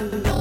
Love.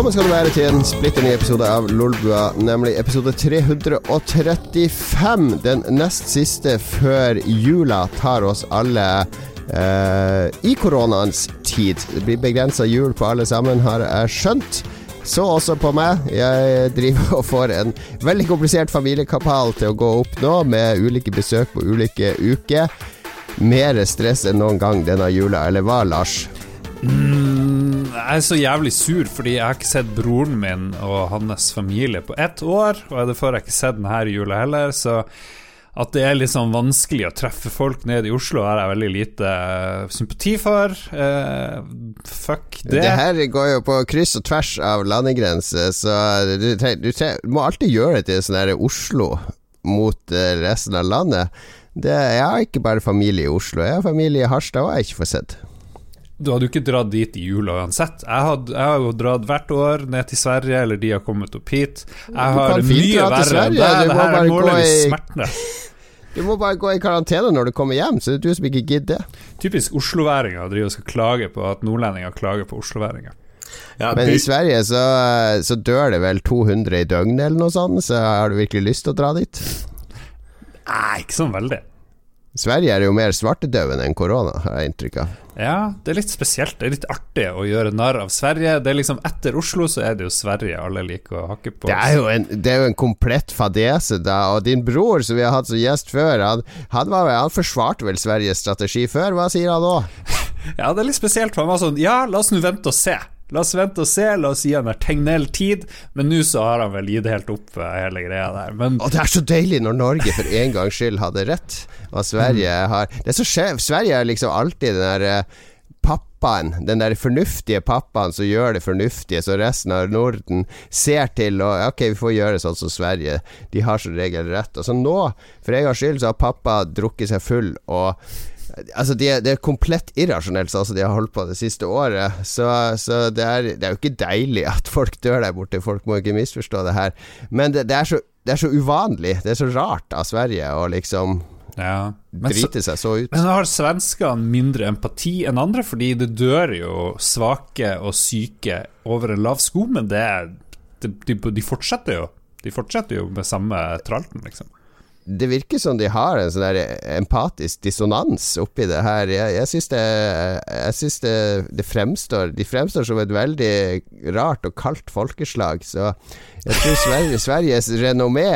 Velkommen skal du være til en splitter ny episode av Lolbua, nemlig episode 335. Den nest siste før jula tar oss alle eh, i koronaens tid. Det blir begrensa jul på alle sammen, har jeg skjønt. Så også på meg. Jeg driver og får en veldig komplisert familiekapal til å gå opp nå, med ulike besøk på ulike uker. Mer stress enn noen gang denne jula, eller hva, Lars? Mm, jeg er så jævlig sur fordi jeg har ikke sett broren min og hans familie på ett år. Og det får jeg ikke sett denne jula heller, så at det er litt sånn vanskelig å treffe folk nede i Oslo, har jeg veldig lite uh, sympati for. Uh, fuck det. Det her går jo på kryss og tvers av landegrenser, så du, du, du, må alltid gjøre det til sånn her Oslo mot uh, resten av landet. Det, jeg har ikke bare familie i Oslo, jeg har familie i Harstad og jeg har ikke fått sett. Du hadde jo ikke dratt dit i jula uansett. Jeg, hadde, jeg, har jo dratt hvert år ned til Sverige, eller de har kommet opp hit. Jeg har det mye verre enn deg. Det her er målelig smerte. Du må bare gå i karantene når du kommer hjem, så det er du som ikke gidder det. Typisk osloværinger driver og skal klage på at nordlendinger klager på osloværinger. Ja, Men i Sverige så, så, dør det vel 200 i døgnet eller noe sånt, så har du virkelig lyst til å dra dit? Nei, ikke sånn veldig. Sverige er jo mer svartedauden enn korona, har jeg inntrykk av. Ja, det er litt spesielt. Det er litt artig å gjøre narr av Sverige. Det er liksom Etter Oslo så er det jo Sverige alle liker å hakke på. Det er jo en, det er jo en komplett fadese, da. Og din bror, som vi har hatt som gjest før, han, han, var, han forsvarte vel Sveriges strategi før. Hva sier han nå? ja, det er litt spesielt, for han var sånn Ja, la oss nå vente og se. La oss vente og se, la oss gi han tegnell tid. Men nå så har han vel gitt helt opp hele greia der. Men og det er så deilig når Norge for en gangs skyld hadde rett, og Sverige mm. har Det er så skjev. Sverige er liksom alltid den der eh, pappaen, den der fornuftige pappaen som gjør det fornuftige, så resten av Norden ser til og Ok, vi får gjøre sånn som Sverige, de har som regel rett. Og så nå, for en gangs skyld, så har pappa drukket seg full og Altså, det de er komplett irrasjonelt, sånn som de har holdt på det siste året. Så, så det, er, det, er, jo ikke deilig at folk dør der borte. Folk må ikke misforstå det her. Men det, det, er, så, det er så uvanlig. Det er så rart av Sverige å liksom ja. drite seg så ut. Men har svenskene mindre empati enn andre? Fordi det dør jo svake og syke over en lav sko, men det, de, de fortsetter jo. De fortsetter jo med samme tralten, liksom det virker som de har en sånn empatisk dissonans oppi det her. Jeg, jeg syns, det, jeg synes det, det, fremstår De fremstår som et veldig rart og kaldt folkeslag. Så jeg tror Sverige, Sveriges renommé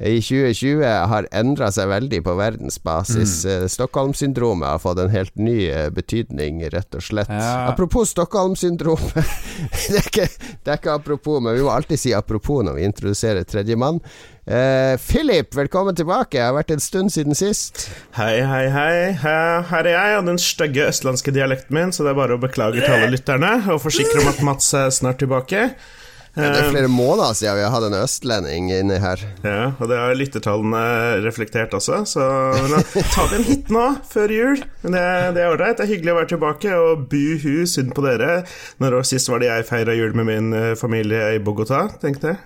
i 2020 har endra seg veldig på verdensbasis. Mm. Eh, Stockholm-syndromet har fått en helt ny eh, betydning, rett og slett. Ja. Apropos Stockholm-syndromet. det, det, er ikke apropos, men vi må alltid si apropos når vi introduserer tredjemann. Uh, Philip, velkommen tilbake. Det har vært en stund siden sist. Hei, hei, hei. Her er jeg og den stygge østlandske dialekten min, så det er bare å beklage til alle lytterne og forsikre om at Mats er snart tilbake. Det er flere måneder siden vi har hatt en østlending inni her. Ja, og det har lyttertallene reflektert også, så da ta en hit nå, før jul. Men det, det er ålreit. Det er hyggelig å være tilbake, og buhu, synd på dere. Når Sist var det jeg feira jul med min eh, familie i Bogotá, tenkte jeg.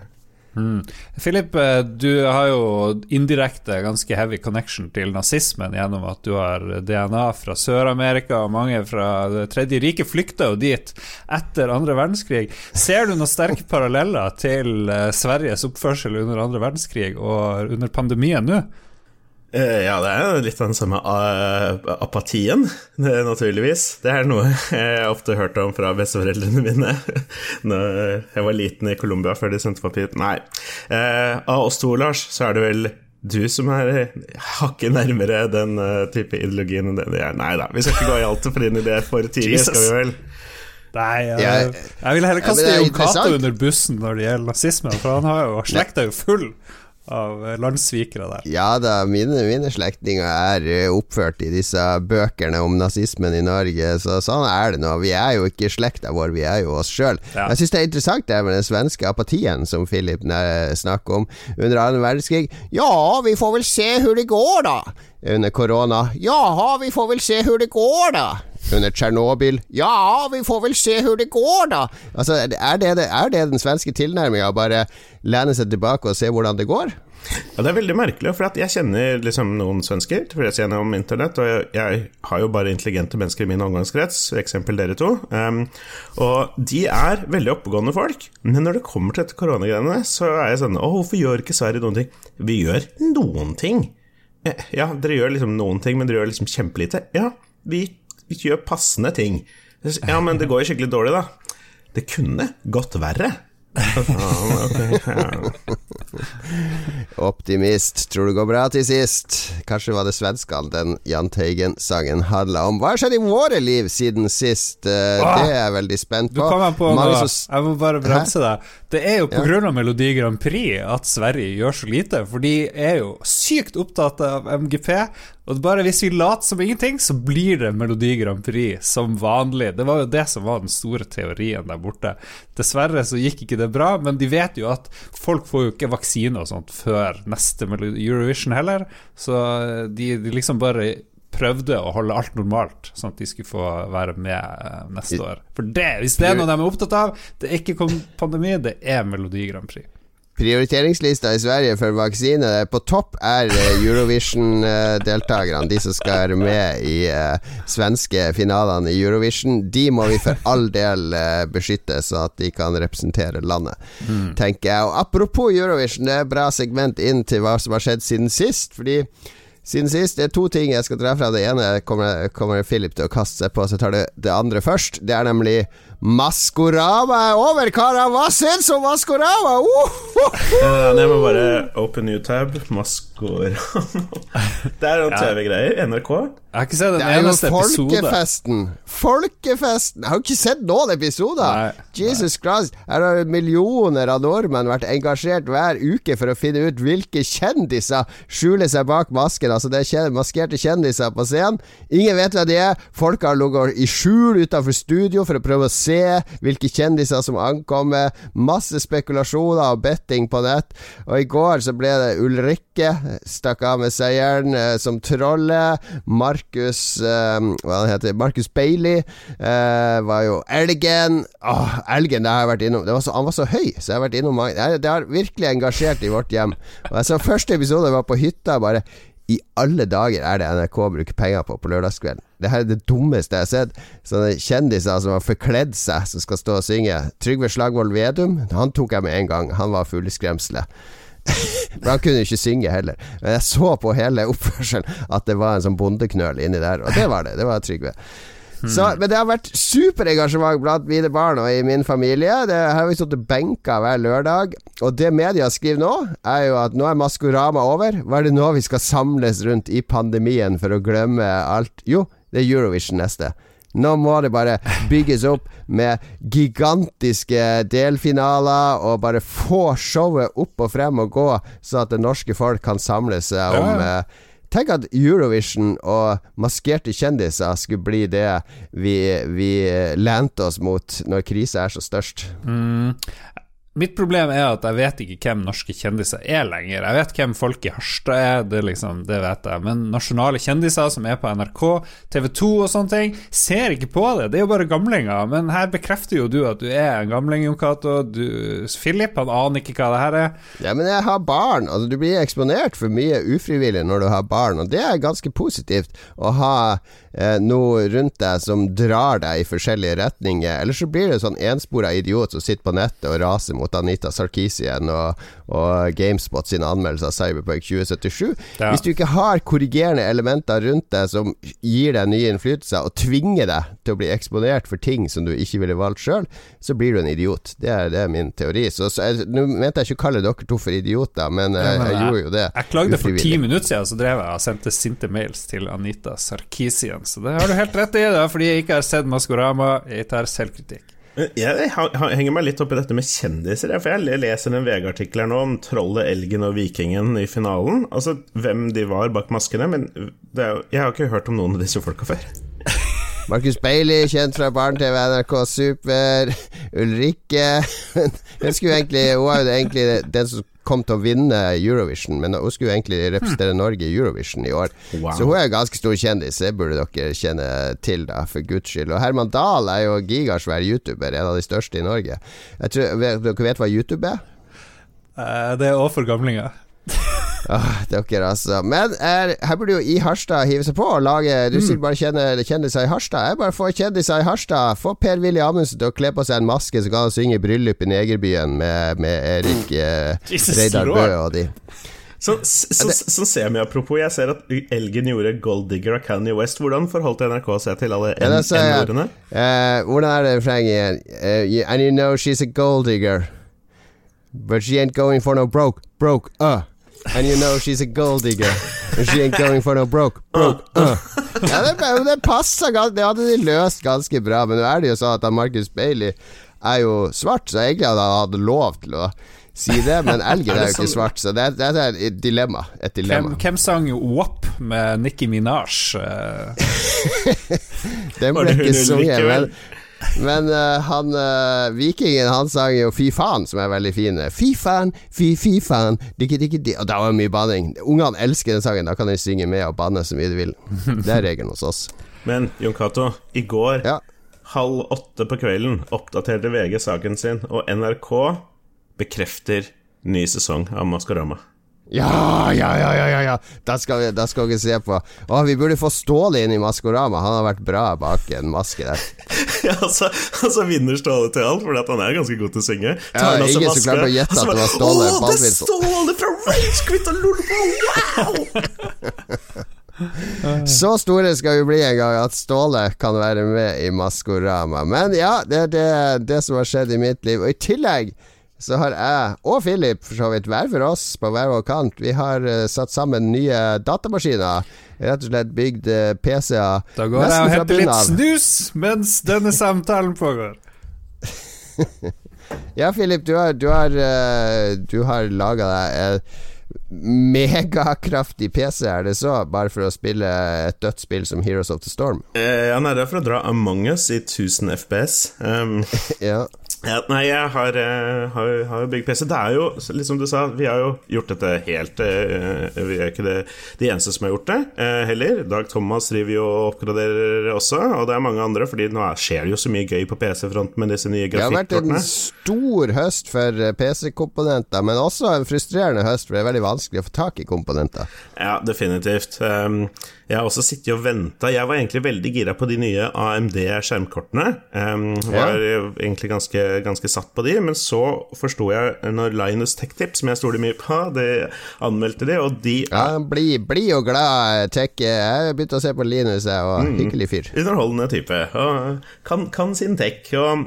Mm. Philip, eh, du har jo indirekte ganske heavy connection til nazismen gjennom at du har DNA fra Sør-Amerika, og mange fra Det tredje riket flykta jo dit etter andre verdenskrig. Ser du noen sterke paralleller til eh, Sveriges oppførsel under andre verdenskrig og under pandemien nå? Eh, ja, det er litt den samme apatien, naturligvis. Det er noe jeg ofte hørte om fra besteforeldrene mine Når jeg var liten i Colombia før de sendte papir. Nei. Eh, av oss to, Lars, så er det vel du som er hakket nærmere den eh, type ideologien enn det de er. Nei da, vi skal ikke gå i altfor inn i det for tidlig, skal vi vel? Nei, jeg, jeg vil heller kaste Jon Cato under bussen når det gjelder nazisme, for han har jo slekta jo full av landssvikere der. Ja da, mine, mine slektninger er eh, oppført i disse bøkene om nazismen i Norge, så sånn er det nå. Vi er jo ikke slekta vår, vi er jo oss sjøl. Ja. Jeg syns det er interessant det med den svenske apatien som Philip snakker om under annen verdenskrig. Ja, vi får vel se hvor det går, da. Under korona. Ja, vi får vel se hvor det går, da. Under Tsjernobyl. Ja, vi får vel se hvor det går, da. Altså, er det, er det den svenske tilnærminga? Bare lene seg tilbake og se hvordan det går? Ja, Det er veldig merkelig, for jeg kjenner liksom noen svensker gjennom internett, og jeg, jeg har jo bare intelligente mennesker i min omgangskrets, eksempel dere to. Um, og de er veldig oppegående folk, men når det kommer til dette koronagreiene, så er jeg sånn Å, hvorfor gjør ikke Sverige noen ting? Vi gjør noen ting. Eh, Ja, dere gjør liksom noen ting, men dere gjør liksom kjempelite. Ja, vi, gjør passende ting. Ja, men det går jo skikkelig dårlig, da. Det kunne gått verre. Ja. Optimist. Tror det går bra til sist. Kanskje var det svenskene den Jahn Teigen-sangen handla om. Hva har skjedd i våre liv siden sist? Eh, det er jeg veldig spent Du på. på Jeg må bare bremse deg. Det er jo Ja. pga. av Melodi Grand Prix at Sverige gjør så lite. For de er jo sykt opptatt av MGP. Og bare hvis vi later som ingenting, så blir det Melodi Grand Prix som vanlig. Det var jo det som var den store teorien der borte. Dessverre så gikk ikke det bra, men de vet jo at folk får jo ikke vaksine og sånt før neste Eurovision heller, så de, de liksom bare prøvde å holde alt normalt, sånn at de skulle få være med eh, neste år. For det, hvis det er noe de er opptatt av, det er ikke pandemi, det er Melodi Grand Prix. Prioriteringslista i Sverige for vaksine På topp er eh, Eurovision-deltakerne, de som skal være med i uh, svenske finalene i Eurovision. De må vi for all del uh, beskytte, så at de kan representere landet, tenker jeg. Og apropos Eurovision, det er et bra segment inn til hva som har skjedd siden sist. Fordi siden sist, det er to ting jeg skal dra fra. Det ene kommer, kommer Philip til å kaste seg på, så jeg tar det, det andre først. Det er nemlig Maskorama er over, karer! Hva syns om Maskorama? Uh! Jeg må bare open new tab. Maskorama Det er noen Ja. TV-greier. NRK. Jeg har ikke sett en Det er jo eneste episode. folkefesten! Folkefesten! Jeg har ikke sett noen episoder! Nei, Jesus Christ! Her har millioner av nordmenn vært engasjert hver uke for å finne ut hvilke kjendiser skjuler seg bak masken. Altså, det er maskerte kjendiser på scenen. Ingen vet hva de er. Folk har ligget i skjul utenfor studio for å prøve å se hvilke kjendiser som ankommer. Masse spekulasjoner og betting på nett. Og i går så ble det Ulrikke stakk av med seieren eh, som trollet. Markus eh, Hva han heter Markus Bailey eh, var jo Elgen. Åh, Elgen det har jeg vært innom. Var så, han var så høy, så jeg har vært innom mange det har virkelig engasjert i vårt hjem. Og jeg så første episode var på hytta, bare i alle dager er det NRK bruker penger på på lørdagskvelden. Det her er det dummeste jeg har sett. Sånne kjendiser som har forkledd seg, som skal stå og synge. Trygve Slagvold Vedum, han tok jeg med en gang. Han var fugleskremselet. Men han kunne ikke synge heller. Men jeg så på hele oppførselen at det var en sånn bondeknøl inni der, og det var det. Det var Trygve. Så, men det har vært superengasjement blant mine barn og i min familie. Det har vi sittet benka hver lørdag. Og det media skriver nå, er jo at nå er Maskorama over. Hva er det nå vi skal samles rundt i pandemien for å glemme alt? Jo, det er Eurovision neste. Nå må det bare bygges opp med gigantiske delfinaler, og bare få showet opp og frem og gå, så at det norske folk kan samle seg om Ja. Tenk at Eurovision og maskerte kjendiser skulle bli det vi, vi lente oss mot når krisa er så størst. Mm. Mitt problem er at jeg vet ikke hvem norske kjendiser er lenger. Jeg vet hvem folk i Harstad er, det, liksom, det vet jeg. Men nasjonale kjendiser som er på NRK, TV 2 og sånne ting, ser ikke på det. Det er jo bare gamlinger. Men her bekrefter jo du at du er en gamling, Jon Cato. Philip han aner ikke hva det her er. Ja, men jeg har barn. Altså, du blir eksponert for mye ufrivillig når du har barn, og det er ganske positivt å ha eh, noe rundt deg som drar deg i forskjellige retninger. Ellers så blir du sånn enspora idiot som sitter på nettet og raser mot Anita Sarkisian og, og Gamespot sine anmeldelser av Cyberpunk 2077. Ja. Hvis du ikke har korrigerende elementer rundt deg som gir deg nye innflytelser, og tvinger deg til å bli eksponert for ting som du ikke ville valgt sjøl, så blir du en idiot. Det er, det er min teori. Så, så jeg, Nå mente jeg ikke å kalle dere to for idioter, men Ja, men jeg jeg- gjorde jo det. Jeg klagde for ti minutter siden, så drev jeg og sendte sinte mails til Anita Sarkisian. Så det har du helt rett i, da, fordi jeg ikke har sett Maskorama. Jeg tar selvkritikk. Jeg, henger meg litt opp i dette med kjendiser. For jeg leser en VG-artikkel her nå om trollet, elgen og vikingen i finalen. Altså hvem de var bak maskene. Men jo- jeg har ikke hørt om noen av disse folka før. Markus Bailey, kjent fra barne-TV, NRK Super. Ulrikke Hun var jo egentlig den som kom til å vinne Eurovision, men hun skulle egentlig representere Norge i Eurovision i år. Wow. Så hun er en ganske stor kjendis, det burde dere kjenne til, da, for guds skyld. Og Herman Dahl er jo gigasvær YouTuber, en av de største i Norge. Jeg tror, vet, dere vet hva YouTube er? Uh, det er òg for gamlinger. Åh, dere altså Men er, her burde jo I Harstad hive seg på og lage Du sier bare kjenner kjendiser i Harstad. Jeg bare får kjendiser i Harstad. Få Per-Willy Amundsen til å kle på seg en maske, så kan han synge bryllup i Negerbyen med, med Erik eh, Reidar Bø og de. Sånn så, så, semi-apropos, jeg ser at elgen gjorde Gold Digger av Kanye West. Hvordan forholdt NRK seg til alle N-ordene? Uh, hvordan er det refrenget igjen? Uh, and you know she's a gold digger, but she ain't going for no broke, broke, uh. And you know she's a gold digger, And she ain't going for no broke, broke, uh. Ja, det, det passer ganske Det hadde de løst ganske bra, men nå er det jo sånn at Marcus Bailey er jo svart, så egentlig hadde han hatt lov til å si det, men elgen er jo ikke sånn? svart, så det, det er et dilemma. Et Hvem, dilemma. hvem sang WAP med Nicki Minaj? Eh, Den ble ikke sunget, men, men uh, han uh, vikingen han sang jo Fy faen, som er veldig fin. Fy faen, fy fy faen, dikki dikki di Og da var det mye banning. Ungene elsker den sangen, da kan de synge med og banne så mye de vil. Det er regelen hos oss. Men Jon Cato, i går Ja. halv åtte på kvelden oppdaterte VG saken sin, og NRK bekrefter ny sesong av Maskorama. Ja, ja, ja, ja, ja. Da skal vi, da skal vi se på. Å, vi burde få Ståle inn i Maskorama. Han har vært bra bak en maske der. ja, altså, altså vinner Ståle til alt, fordi han er ganske god til å synge. Tar han ingen som klarte å gjette at det var Ståle Å, det er Ståle fra Ragequit og Lolbo! Wow! Så store skal vi bli en gang at Ståle kan være med i Maskorama. Men ja, det er det, det som har skjedd i mitt liv. Og i tillegg så har jeg, og Philip for så vidt, hver for oss på hver vår kant, vi har uh, satt sammen nye datamaskiner. Rett og slett bygd uh, PC-er Da går jeg og henter litt snus mens denne samtalen pågår. Ja, Philip, du har, du har, uh, du har laga deg megakraftig PC, er det så? Bare for å spille et dødt spill som Heroes of the Storm? Eh, det er for å dra Among us i 1000 FPS. Um, Ja. Ja, nei, jeg har, eh, har, har jo bygd PC. Det er jo, liksom du sa, vi har jo gjort dette helt eh, Vi er ikke det, de eneste som har gjort det, eh, heller. Dag Thomas driver jo og oppgraderer også, og det er mange andre, Fordi nå er- skjer det jo så mye gøy på PC-fronten med disse nye Det har vært en stor høst for PC-komponenter, men også en frustrerende høst, for det er veldig vanskelig å få tak i komponenter. Ja, definitivt. Um, jeg har også sittet og venta. Jeg var egentlig veldig gira på de nye AMD-skjermkortene. Um, var egentlig ganske, ganske satt på de, men så forsto jeg når Linus Tech Tips, som jeg stoler mye på, det anmeldte de, og de Ja, bli, bli og glad, tech. Jeg begynte å se på Linus, jeg, og Mm. hyggelig fyr. underholdende type. Og kan, kan sin tech. Og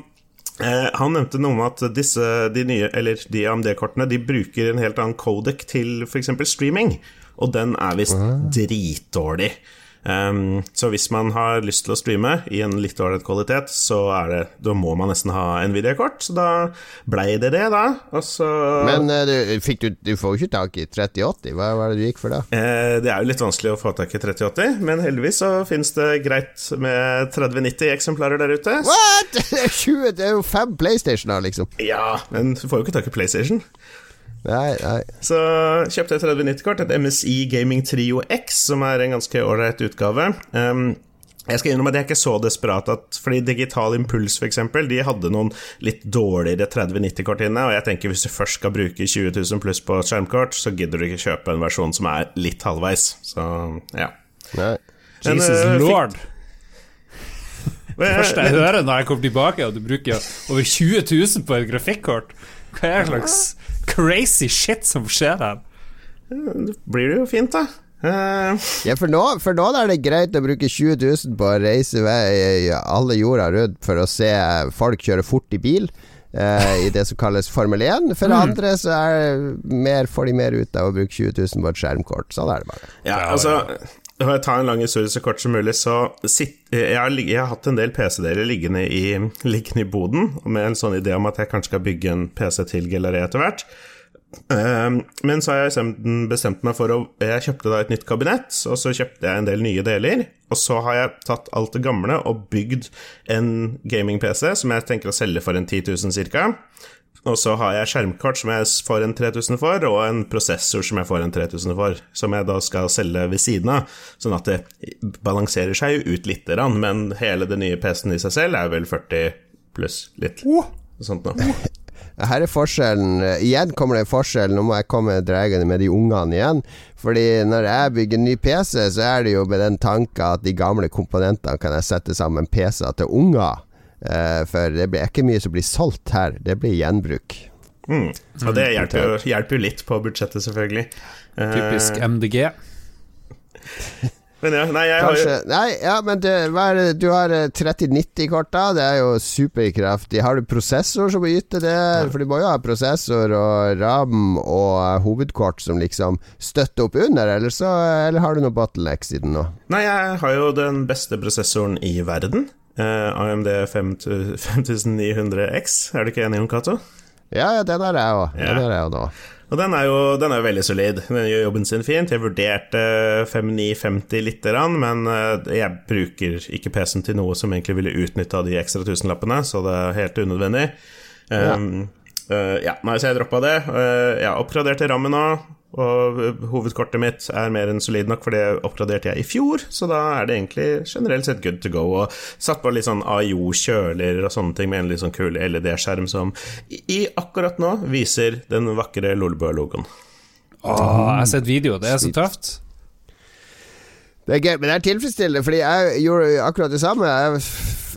eh, han nevnte noe om at disse, de nye, eller de AMD-kortene, de bruker en helt annen codec til f.eks. streaming, og den er visst dritdårlig. Um, så hvis man har lyst til å streame i en litt ålreit kvalitet, så er det, da må man nesten ha Nvidia-kort. Så da blei det det, da. Så Men uh, du, du, du får jo ikke tak i 3080. Hva var det du gikk for da? Uh, Det er jo litt vanskelig å få tak i 3080, men heldigvis så finnes det greit med 3090-eksemplarer der ute. What?! Det 20, det er jo fem PlayStationer, liksom. Ja, men du får jo ikke tak i PlayStation. Nei, nei. Så kjøpte jeg 3090-kort, et MSI Gaming Trio X, som er en ganske ålreit utgave. Um, jeg skal innrømme at jeg er ikke så desperat at Fordi Digital Impuls, eksempel, de hadde noen litt dårligere 3090-kort inne, og jeg tenker hvis du først skal bruke 20 000 pluss på skjermkort, så gidder du ikke kjøpe en versjon som er litt halvveis. Så ja. nei. Jesus Men, uh, lord. Det første jeg hører når jeg kommer tilbake, og du bruker over 20 000 på et grafikkort Hva er slags crazy shit som skjer her? blir det jo fint, da. Uh... Ja, for nå, for nå er det greit å bruke 20 000 på å reise vei alle jorda rundt for å se folk kjøre fort i bil. Uh, I det som kalles Formel 1. For andre så er mer, får de mer ut av å bruke 20 000 på et skjermkort. Sånn er det bare. Ja, Ja, altså for jeg tar en lang historie så kort som mulig, så sitt, jeg, har, jeg, har, hatt en del PC-deler liggende, liggende, i boden, med en sånn idé om at jeg kanskje skal bygge en PC til Gellaré etter hvert. Ehm, men så har jeg bestemt meg for å Jeg kjøpte da et nytt kabinett, og så kjøpte jeg en del nye deler. Og så har jeg tatt alt det gamle og bygd en gaming-PC som jeg tenker å selge for en 10 000 ca. Og så har jeg skjermkort som jeg får en 3000 for, og en prosessor som jeg får en 3000 for, som jeg da skal selge ved siden av, sånn at det balanserer seg jo ut lite grann, men hele den nye PC-en i seg selv er vel 40 pluss litt. Sånt noe. Her er forskjellen. Igjen kommer det en forskjell. Nå må jeg komme dragende med de ungene igjen. Fordi når jeg bygger ny PC, så er det jo med den tanken at de gamle komponentene kan jeg sette sammen PC-er til unger. Uh, for det er ikke mye som blir solgt her, det blir gjenbruk. Mm. Og det hjelper jo, hjelper jo, litt på budsjettet, selvfølgelig. Typisk uh, MDG. Men ja, nei, jeg Kanskje, har jo Nei, ja, men det, det, du har 3090-kort, da. Det er jo superkraftig. Har du prosessor som yter det? Ja. For du må jo ha prosessor og RAM og hovedkort som liksom støtter opp under, eller, så, eller har du noe bottlenecks i den nå? Nei, jeg har jo den beste prosessoren i verden. Uh, AMD 5900X, er du ikke enig om, Cato? Ja, ja, den har jeg òg. Den har jeg nå. Og den er, jo, den er veldig solid. Den gjør jobben sin fint. Jeg vurderte 5950 lite grann, men eh, jeg bruker ikke PC-en til noe som egentlig ville utnytta de ekstra tusenlappene, så det er helt unødvendig. Ja. Um, uh, ja, nei, så jeg droppa det. Uh, jeg oppgraderte rammen nå. Og hovedkortet mitt er mer enn solid nok, for det oppgraderte jeg i fjor, så da er det egentlig generelt sett good to go. Og satt på litt sånn AIO-kjøler og sånne ting med en litt sånn kul LED-skjerm som i akkurat nå viser den vakre Lolbø-logoen. Åh, jeg har sett video, det er så tøft. Det er gøy, men det er tilfredsstillende, fordi jeg gjorde akkurat det samme. Jeg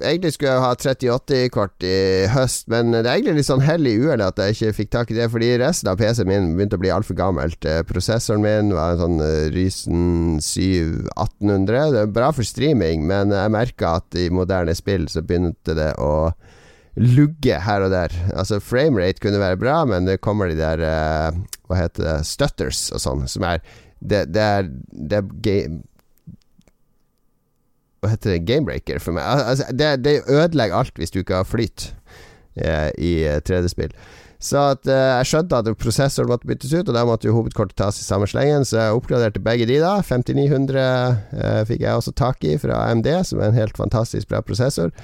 egentlig skulle jeg ha 3080-kort i høst, men det er egentlig litt sånn hell i uhellet at jeg ikke fikk tak i det, fordi resten av PC-en min begynte å bli altfor gammelt. Eh, prosessoren min var en sånn eh, Rysen 7 1800. Det er bra for streaming, men jeg merka at i moderne spill så begynte det å lugge her og der. Altså Framerate kunne være bra, men det kommer de der uh, Hva heter det Stutters og sånn, som er det, det er, det er hva heter det, gamebreaker for meg. Altså, det, det, ødelegger alt hvis du ikke har flyt eh, i 3D-spill. Eh, så at, eh, jeg skjønte at prosessoren måtte byttes ut, og da måtte jo hovedkortet tas i samme slengen, så jeg oppgraderte begge de, da. 5900 eh, fikk jeg også tak i fra AMD, som er en helt fantastisk bra prosessor.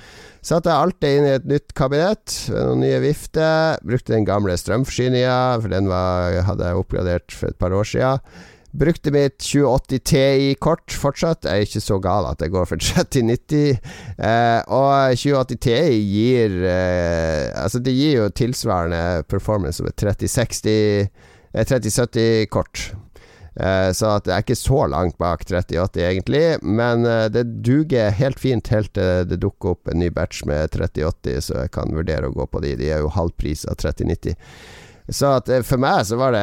Satte alt det inn i et nytt kabinett med noen nye vifter. Brukte den gamle strømforsyninga, for den var, hadde jeg oppgradert for et par år sia. Brukte mitt 2080 Ti-kort fortsatt. Jeg er ikke så gal at jeg går for 3090. Eh, og 2080 Ti gir eh, Altså, det gir jo tilsvarende performance som et 3060 3070-kort. Eh, så at det er ikke så langt bak 3080, egentlig. Men eh, det duger helt fint helt til det dukker opp en ny batch med 3080, så jeg kan vurdere å gå på de. De er jo halv pris av 3090. Så at eh, for meg så var det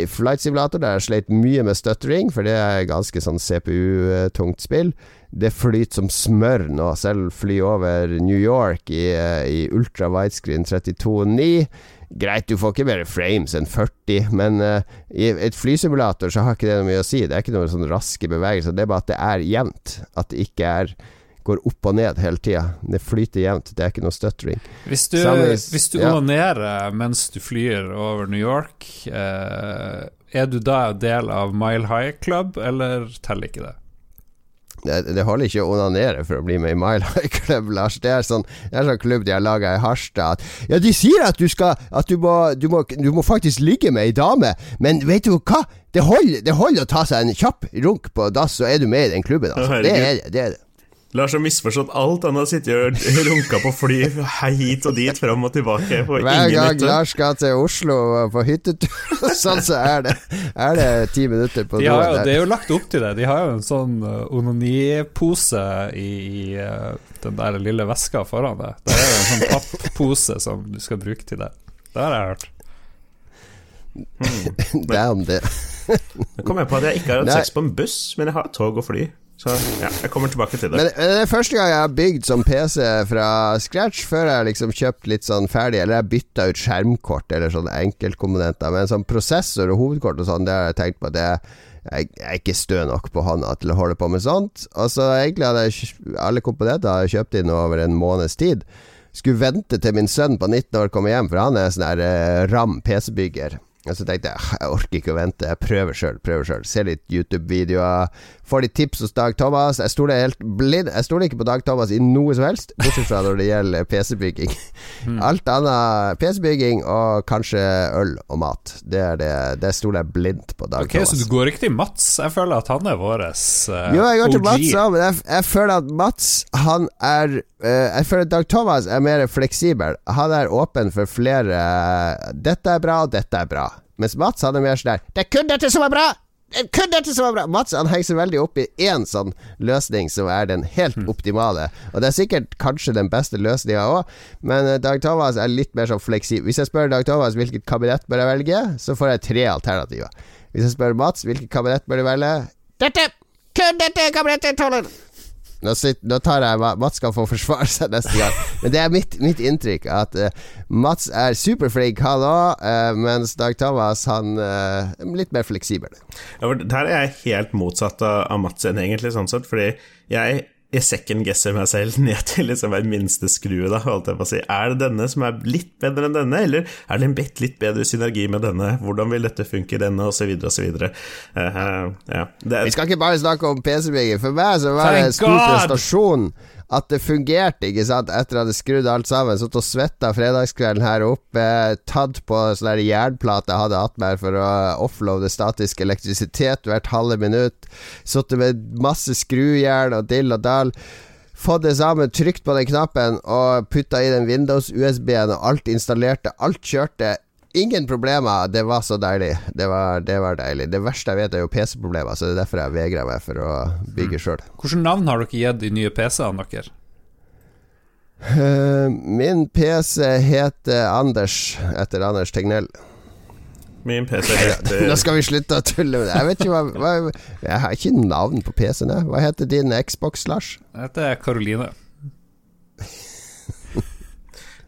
i Flight Simulator der jeg sleit mye med stuttering, for det er ganske sånn CPU-tungt spill. Det flyter som smør nå. Selv fly over New York i, eh, i ultra widescreen 32.9. Greit, du får ikke mer frames enn 40, men uh, i et flysimulator så har ikke det noe mye å si. Det er ikke noen sånn raske bevegelser. Det er bare at det er jevnt. At det ikke er går opp og ned hele tida. Det flyter jevnt, det er ikke noe stuttering. Hvis du, hvis du ja. onanerer mens du flyr over New York, eh, er du da del av Mile High Club, eller teller ikke det? Det, det, holder ikke å onanere for å bli med i Mile High Club, Lars. Det er sånn, det er sånn klubb de har laga i Harstad. ja, de sier at du skal At du må, du må, du må faktisk ligge med ei dame, men vet du hva? Det holder, det holder, å ta seg en kjapp runk på dass, så er du med i den klubben. Altså. Det er det. Er det. Lars har misforstått alt. Han har sittet og runka på fly hit og dit, fram og tilbake. Hver gang Lars skal til Oslo på hyttetur, sånn så er det, er det ti minutter på de har, Det er jo lagt opp til det. De har jo en sånn uh, onanipose i, i uh, den der lille veska foran deg. Der er det en sånn papppose som du skal bruke til det. Det har jeg hørt. Hmm. Damn det. Nå kom jeg på at jeg ikke har hatt sex på en buss, men jeg har tog og fly. Så ja, jeg kommer tilbake til det. Men Det er første gang jeg har bygd som PC fra scratch, før jeg liksom kjøpt litt sånn ferdig, eller jeg bytta ut skjermkort eller sånne enkeltkomponenter. Men sånn prosessor og hovedkort og sånn, det har jeg tenkt på at jeg, jeg er ikke stø nok på hånda til å holde på med sånt. Og så Egentlig hadde jeg alle komponenter jeg kjøpt inn over en måneds tid. Skulle vente til min sønn på 19 år kommer hjem, for han er sånn der eh, ram PC-bygger. Og så tenkte jeg jeg orker ikke å vente, jeg prøver sjøl, prøver sjøl. Ser litt YouTube-videoer, får litt tips hos Dag Thomas. Jeg stoler helt blind Jeg stoler ikke på Dag Thomas i noe som helst, bortsett fra når det gjelder PC-bygging. Alt annet PC-bygging og kanskje øl og mat. Det er det Det stoler jeg blindt på Dag Ok, Thomas. Så du går ikke til Mats? Jeg føler at han er vår uh, Jo, jeg går til Mats òg, men jeg, jeg føler at Mats Han er uh, Jeg føler at Dag Thomas er mer fleksibel. Han er åpen for flere Dette er bra, og dette er bra. Mens Mats han er mer sånn der Det er kun dette som er bra! Det er kun dette som er bra! Mats han henger seg veldig opp i én sånn løsning som er den helt optimale. Og det er sikkert kanskje den beste løsninga òg, men eh, Dag Thomas er litt mer sånn fleksibel. Hvis jeg spør Dag Thomas hvilket kabinett bør jeg velge, så får jeg tre alternativer. Hvis jeg spør Mats hvilket kabinett bør du velge Dette! Kun dette kabinettet tåler nå, sitter, nå tar jeg Mats skal få forsvare seg neste gang. Men det er mitt, mitt inntrykk at uh, Mats er superflink, han òg, mens Dag Thomas han uh, er litt mer fleksibel. Ja, Der er jeg helt motsatt av, av Mats enn egentlig, sånn sett, fordi jeg jeg second-guesser meg selv ned til liksom hver minste skrue, da, holdt jeg på å si. Er det denne som er litt bedre enn denne, eller er det en bitte litt bedre synergi med denne? Hvordan vil dette funke i denne, og så videre og så videre. Eh, eh, ja. det, Vi skal ikke bare snakke om PC-bygging. For meg så var det en stor prestasjon at det fungerte, ikke sant, etter at jeg hadde skrudd alt sammen. Satt og svetta fredagskvelden her oppe, tatt på sånn jernplate jeg hadde hatt med for å offloade statisk elektrisitet hvert halve minutt. Sittet med masse skrujern og dill og dall. Fått det sammen, trykt på den knappen og putta i den Windows-USB-en, og alt installerte. Alt kjørte. Ingen problemer. Det var så deilig. Det var, det var deilig. Det verste jeg vet, er jo PC-problemer, så det er derfor jeg vegrer meg for å bygge sjøl. Hvilket navn har dere gitt de nye PC-ene deres? Eh, min PC heter Anders, etter Anders Tegnell. min PC heter Nå skal vi slutte å tulle med det. Jeg vet ikke hva, hva Jeg har ikke navn på PC-en, jeg. Hva heter din Xbox, Lars? Jeg heter Karoline.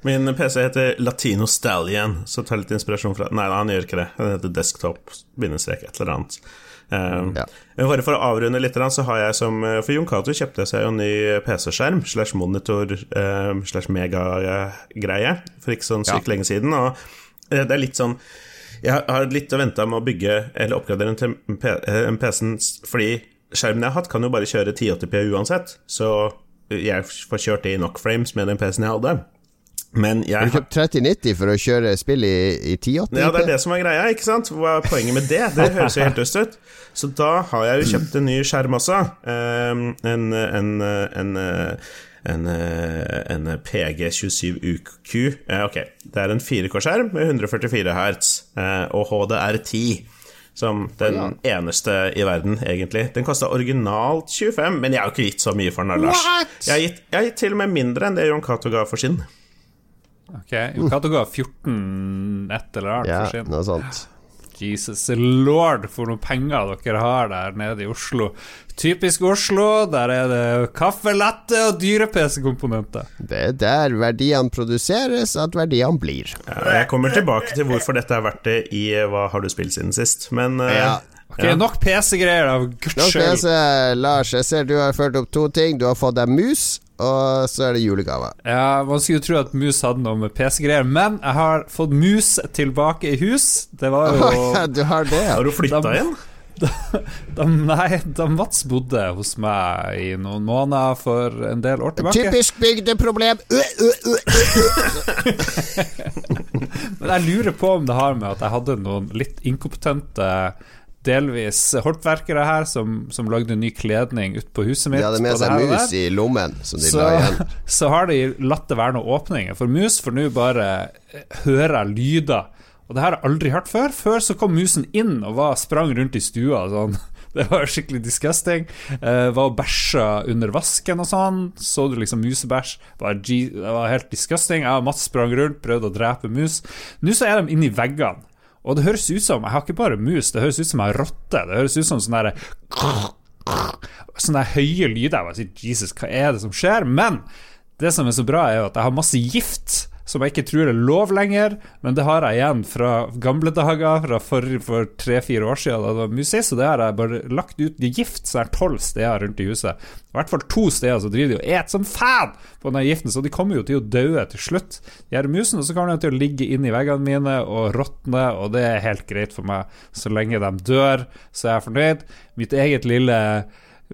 Min PC heter Latino Stallion, så ta litt inspirasjon fra Nei, han gjør ikke det. Den heter Desktop, bindestrek, et eller annet. Um, Ja. Bare for å avrunde litt, så har jeg som For Jon Cato kjøpte seg jo en ny PC-skjerm slash monitor um, slash megagreie for ikke sånn sykt lenge siden. Og eh, det er litt sånn Jeg har litt å vente med å bygge eller oppgradere en, til P- eh, en PC-en fordi skjermen jeg har hatt, kan jo bare kjøre 1080p uansett. Så jeg får kjørt det i nok frames med den PC-en jeg hadde. Men jeg Har du kjøpt 3090 for å kjøre spill i, i 1080? ja, det er det som er greia, ikke sant? Hva er poenget med det? Det høres jo helt døst ut. Så da har jeg jo kjøpt en ny skjerm også. Um, en, en, en, en, en PG27UQ. Ja, ok, det er en 4K-skjerm med 144 hertz eh, og HDR10. Som den eneste i verden, egentlig. Den kosta originalt 25, men jeg har jo ikke gitt så mye for den, Lars. Jeg har, gitt, jeg har gitt til og med mindre enn det Jon Cato ga for sin. Ok, Jon Cato ga 14 et eller annet Ja, sin. noe sånt. Jesus lord, for noen penger dere har der nede i Oslo. Typisk Oslo, der er det kaffe latte og dyre PC-komponenter. Det er der verdiene produseres, at verdiene blir. Ja, jeg kommer tilbake til hvorfor dette er verdt det i eh, Hva har du spilt siden sist, men eh, Ja. Ok, Nok PC-greier, da. Nok se, Lars, jeg ser du har ført opp to ting. Du har fått deg mus, og så er det julegave. Ja, Man skulle tro at mus hadde noe med PC-greier, men jeg har fått mus tilbake i hus. Det var jo ja, du har det. Har du flytta Da- inn? da, Nei, da Mats bodde hos meg i noen måneder for en del år tilbake. Typisk bygdeproblem. Uh, uh, uh, Men jeg lurer på om det har med at jeg hadde noen litt inkompetente Delvis håndverkere her som, som lagde ny kledning ute på huset mitt. De hadde med seg mus i lommen, som de så, la igjen. så har de latt det være noen åpninger. For mus får nå bare hører høre lyder. Og det her har jeg aldri hørt før. Før så kom musen inn og var, sprang rundt i stua. Sånn. Det var skikkelig disgusting. Uh, var og bæsja under vasken og sånn. Så du liksom musebæsj. Var Det var helt disgusting. Jeg og Mats sprang rundt, prøvde å drepe mus. Nå så er de inni veggene. Og det høres ut som Jeg har ikke bare mus, det høres ut som jeg har rotte. Det høres ut som sånn derre Sånne høye lyder. Jeg bare sier Jesus, hva er det som skjer? Men det som er så bra, er jo at jeg har masse gift som jeg ikke tror er lov lenger, men det har jeg igjen fra gamle dager, fra for, for tre-fire år siden da det var mus så det har jeg bare lagt ut gift så er tolv steder rundt i huset. I hvert fall to steder så driver de og et som fan på den giften, så de kommer jo til å daue til slutt, de her musene. Så kommer de til å ligge inni veggene mine og råtne, og det er helt greit for meg. Så lenge de dør, så er jeg fornøyd. Mitt eget lille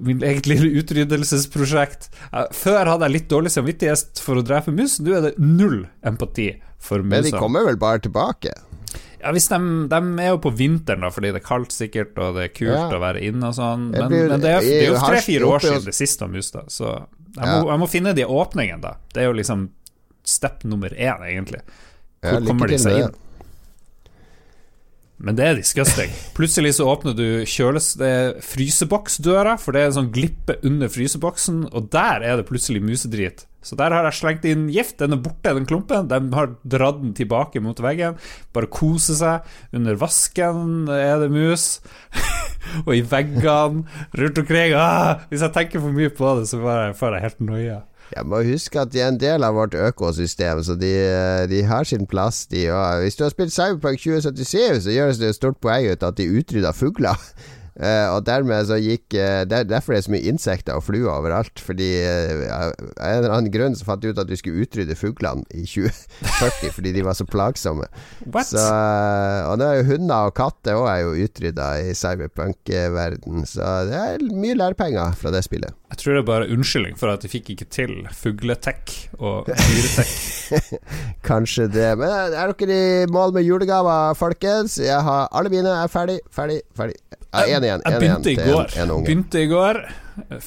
Min eget lille utryddelsesprosjekt. Eh, Før hadde jeg litt dårlig samvittighet for å drepe mus, nå er det null empati for Men de kommer vel bare tilbake? Ja, hvis de, de er jo på vinteren, da, fordi det er kaldt sikkert, og det er kult Ja. å være inne og sånn. Men, blir- men det er, det er jo tre-fire år siden det siste mus, da. Så jeg Ja. må, jeg må finne de åpningene, da. Det er jo liksom step nummer én, egentlig. Hvor kommer de seg inn? Men det er disgusting. Plutselig så åpner du kjøles fryseboksdøra, for det er en sånn glippe under fryseboksen, og der er det plutselig musedrit. Så der har jeg slengt inn gift. Den er borte, den klumpen. De har dratt den tilbake mot veggen. Bare kose seg. Under vasken er det mus. og i veggene rundt omkring. Ah, hvis jeg tenker for mye på det, så får jeg helt noia. Jeg må huske at de er en del av vårt økosystem, så de, de har sin plass, de òg. Hvis du har spilt Cyberpunk 2077, så gjøres det et stort poeng ut at de utrydda fugler. Uh, og dermed så gikk uh, der, Derfor er det så mye insekter og fluer overalt. Fordi uh, av en eller annen grunn så fant de ut at du skulle utrydde fuglene i 2040 fordi de var så plagsomme. Så, og det er jo hunder og katter òg er jo utrydda i cyberpunk-verden, så det er mye lærepenger fra det spillet. Jeg tror det er bare unnskyldning for at de fikk ikke til fugletech og dyretech. Kanskje det. Men er dere i mål med julegaver, folkens? Jeg har Alle mine er ferdig, ferdig, ferdig. Ja, en igjen. Jeg En igjen begynte i går. en, en unge. Begynte i går.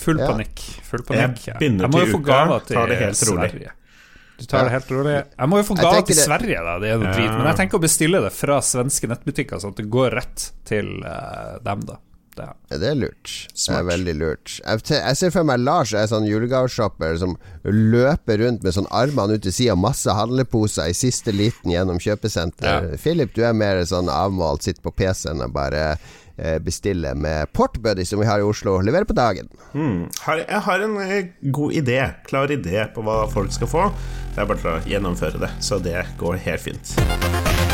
Full Ja. panikk. Full panikk. Jeg begynner må jo få gaver til tar det helt rolig. Sverige. Du tar Ja. det helt rolig. Jeg må jo få Jeg gaver til det- Sverige, da. Det er noe Ja. drit. Men jeg tenker å bestille det fra svenske nettbutikker, sånn at det går rett til uh, dem, da. Det. Ja, Det er lurt. Det er veldig lurt. Jeg, jeg ser for meg Lars er sånn julegaveshopper som løper rundt med sånn armene ut til sida, masse handleposer i siste liten gjennom kjøpesenter. Ja. Philip, du er mer sånn avmålt, sitter på PC-en og bare eh, bestiller med Portbuddy, som vi har i Oslo. Leverer på dagen. Hmm. Jeg har en eh, god idé, klar idé på hva folk skal få. Det er bare å gjennomføre det, så det går helt fint.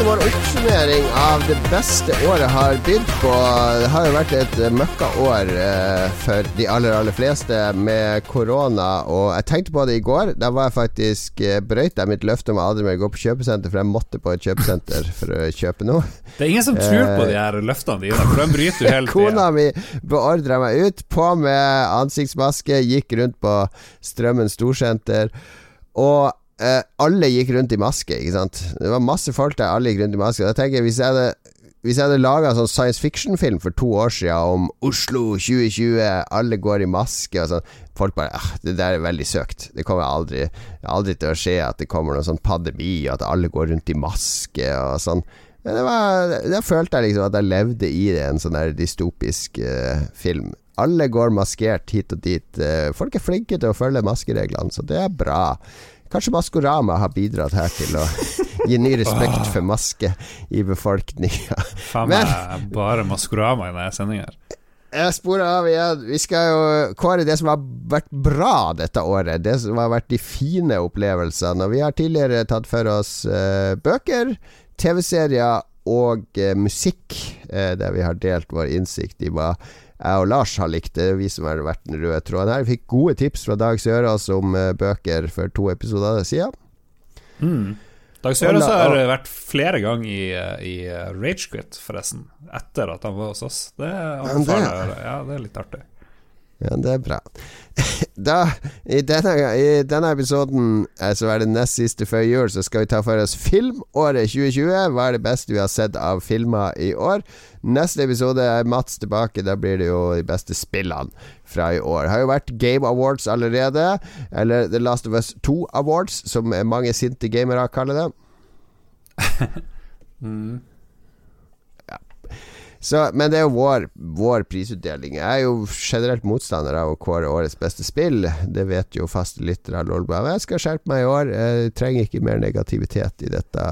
Fortsetter vår oppsummering av det beste året har bydd på. Det har jo vært et eh, møkkaår eh, for de aller, aller fleste med korona. Og jeg tenkte på det i går. Da var jeg faktisk eh, brøyt jeg mitt løfte om aldri mer å gå på kjøpesenter, for jeg måtte på et kjøpesenter for å kjøpe noe. det er ingen som tror på de her løftene dine, for de bryter du hele Kona mi beordra meg ut, på med ansiktsmaske, gikk rundt på Strømmen storsenter. Og eh, alle gikk rundt i maske, ikke sant. Det var masse folk der, alle gikk rundt i maske. Da tenker jeg, hvis jeg hadde hvis jeg hadde laga sånn science fiction-film for to år siden om Oslo 2020, alle går i maske og sånn Folk bare ah, Det der er veldig søkt. Det kommer aldri, aldri til å skje at det kommer noen sånn pandemi, og at alle går rundt i maske og sånn. Men det var, da følte jeg liksom at jeg levde i det, en sånn der dystopisk eh, film. Alle går maskert hit og dit. Eh, folk er flinke til å følge maskereglene, så det er bra. Kanskje Maskorama har bidratt her til å gi ny respekt for maske i befolkninga. Faen meg bare Maskorama i denne sendinga her. Jeg sporer av igjen. Vi skal jo kåre det som har vært bra dette året. Det som har vært de fine opplevelsene. Og vi har tidligere tatt for oss eh, bøker, TV-serier og eh, musikk, eh, der vi har delt vår innsikt i hva jeg og Lars har likt. Det vi som har vært den røde tråden her. Vi fikk gode tips fra Dag Sørås om eh, bøker for to episoder siden. Mm. Dag Sørås har vært flere ganger i, eh, i Ragequit, forresten, etter at han var hos oss. Det, det- ja, det er litt artig. Ja, det er bra. Da, i, denne, I denne episoden eh, så er det nest siste før jul, så skal vi ta for oss filmåret 2020. Hva er det beste vi har sett av filmer i år? Neste episode er Mats tilbake. Da blir det jo de beste spillene fra i år. Det har jo vært Game Awards allerede. Eller The Last of Us 2 Awards, som mange sinte gamere kaller det. Mm. Så, men det er jo vår, vår prisutdeling. Jeg er jo generelt motstander av å kåre årets beste spill. Det vet jo faste lyttere av Lolbua. Jeg skal skjerpe meg i år. Jeg trenger ikke mer negativitet i dette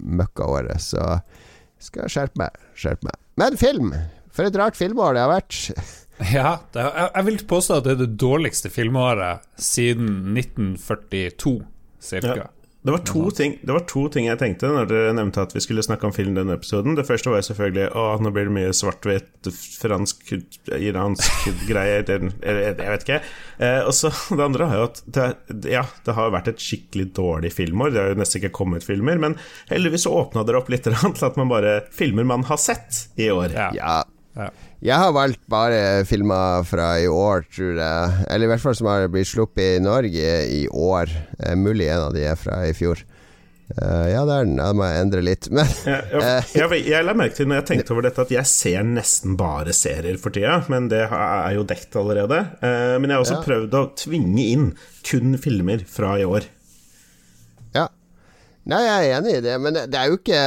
møkkaåret, så jeg skal skjerpe meg. Skjerpe meg. Men film! For et rart filmår det har vært. Ja, det, jeg, jeg vil påstå at det er det dårligste filmåret siden 1942, cirka. Ja. Det var, to ting, det var to ting jeg tenkte når dere nevnte at vi skulle snakke om film denne episoden. Det første var selvfølgelig å, nå blir det mye svart-hvitt, fransk, iransk greier Jeg vet ikke. Eh, og så det andre er jo at det, ja, det har vært et skikkelig dårlig filmår. Det har jo nesten ikke kommet filmer, men heldigvis så åpna dere opp litt til at man bare filmer man har sett i år. Ja. Ja. Jeg har valgt bare filmer fra i år, tror jeg. Eller i hvert fall som har blitt sluppet i Norge i år. Eh, mulig en av de er fra i fjor. Uh, ja, det er den. Jeg må endre litt. Men Ja, ja, jeg, jeg la merke til når jeg tenkte over dette at jeg ser nesten bare serier for tida, men det er jo dekt allerede. Uh, Men jeg har også Ja. prøvd å tvinge inn kun filmer fra i år. Ja. Nei, jeg er enig i det, men det er jo ikke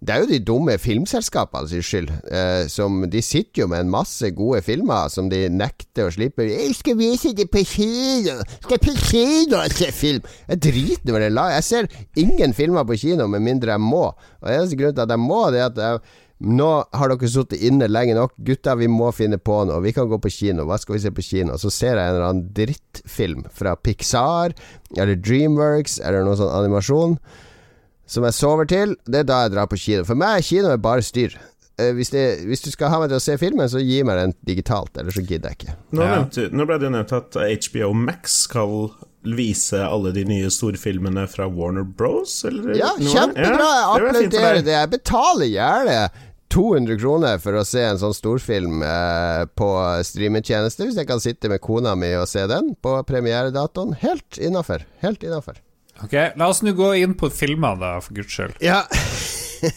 det er jo de dumme filmselskapene sin skyld. Eh, som, de sitter jo med en masse gode filmer som de nekter å slippe. 'Jeg skal vise det på kino! Skal på kino og se film!' Jeg driter med det Jeg ser ingen filmer på kino med mindre jeg må. Og eneste grunn til at jeg må, det er at jeg, nå har dere sittet inne lenge nok. Gutta, vi må finne på noe. Vi kan gå på kino. Hva skal vi se på kino? Så ser jeg en eller annen drittfilm fra Pixar eller Dreamworks eller noe sånn animasjon som jeg sover til. Det er da jeg drar på kino. For meg er kino bare styr. Eh, Hvis, det, hvis du skal ha meg til å se filmen, så gi meg den digitalt, ellers så gidder jeg ikke. Nå, Ja. nevnte, nå ble det jo nevnt at HBO Max skal vise alle de nye storfilmene fra Warner Bros. Eller Ja, noe? kjempebra! Jeg Ja, applauderer det. Jeg betaler gjerne 200 kroner for å se en sånn storfilm eh, på streametjeneste, hvis jeg kan sitte med kona mi og se den på premieredatoen. Helt innafor. Helt innafor. Ok, La oss nå gå inn på filmer, da, for guds skyld. Ja.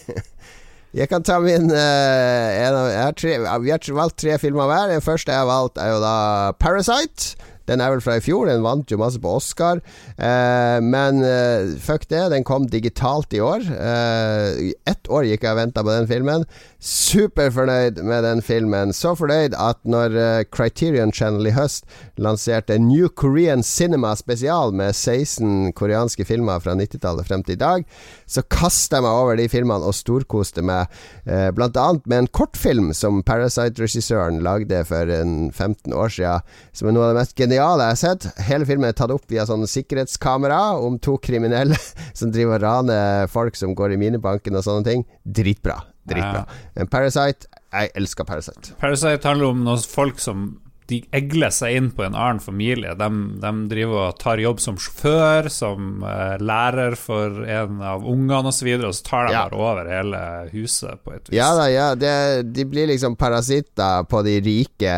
jeg kan ta min uh, av, har tre, Vi har valgt tre filmer hver. Den første jeg har valgt, er jo da Parasite. Den er vel fra i fjor, den vant jo masse på Oscar. Eh, men eh, fuck det, den kom digitalt i år. Eh, ett år gikk jeg og venta på den filmen. Superfornøyd med den filmen. Så fornøyd at når eh, Criterion Channel i høst lanserte New Korean Cinema spesial med 16 koreanske filmer fra 90-tallet frem til i dag, så kasta jeg meg over de filmene og storkoste meg, eh, annet med en kortfilm som Parasite-regissøren lagde for en 15 år siden, som er noe av det mest geniale jeg har sett. Hele filmen er tatt opp via sånn sikkerhetskamera om to kriminelle som driver og raner folk som går i minibanken og sånne ting. Dritbra. Dritbra. Ja. Parasite Jeg elsker Parasite. Parasite handler om noen folk som de egler seg inn på en annen familie. De, de driver og tar jobb som sjåfør, som uh, lærer for en av ungene osv., og, og så tar de Ja. bare over hele huset på et vis. Ja da, ja. Det, de blir liksom parasitter på de rike.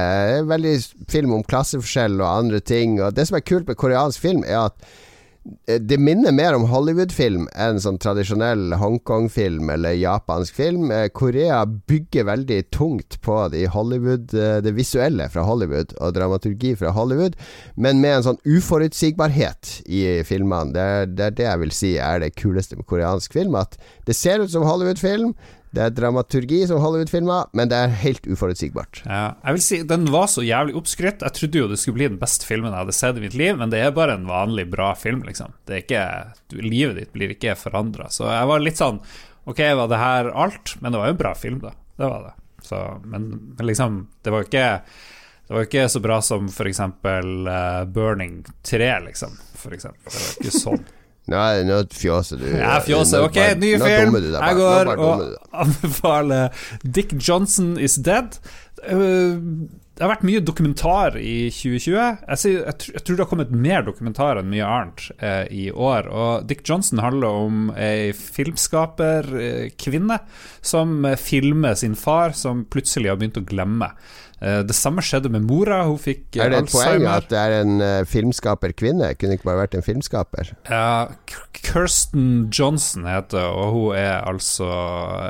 Veldig film om klasseforskjell og andre ting. Og det som er kult med koreansk film, er at det minner mer om Hollywood-film enn sånn tradisjonell Hongkong-film eller japansk film. Eh, Korea bygger veldig tungt på de eh, det visuelle fra Hollywood og dramaturgi fra Hollywood, men med en sånn uforutsigbarhet i filmene. Det er, det er det jeg vil si er det kuleste med koreansk film. At det ser ut som Hollywood-film. Det er dramaturgi som Hollywood-filmer, men det er helt uforutsigbart. Ja, jeg vil si Den var så jævlig oppskrytt. Jeg trodde jo det skulle bli den beste filmen jeg hadde sett i mitt liv, men det er bare en vanlig bra film, liksom. Det er ikke, livet ditt blir ikke forandra. Så jeg var litt sånn Ok, var det her alt? Men det var jo en bra film, da. Det var det. Så, men, men liksom, det var jo ikke det var jo ikke så bra som for eksempel eh, Burning 3, liksom. For eksempel. Det var ikke sånn. Nå, er- nå fjåser du. Jeg fjåser. Nå Ok, ny film. Jeg går og anbefaler Dick Johnson Is Dead. Uh, det har vært mye dokumentar i 2020. Jeg, sier, jeg, tror, jeg tror det har kommet mer dokumentar enn mye annet eh, i år. Og Dick Johnson handler om ei filmskaperkvinne eh, som eh, filmer sin far, som plutselig har begynt å glemme. Eh, det samme skjedde med mora. Hun fikk Er det et poeng at det er en uh, filmskaperkvinne? Kunne ikke bare vært en filmskaper? Ja, Kirsten Johnson heter og hun er altså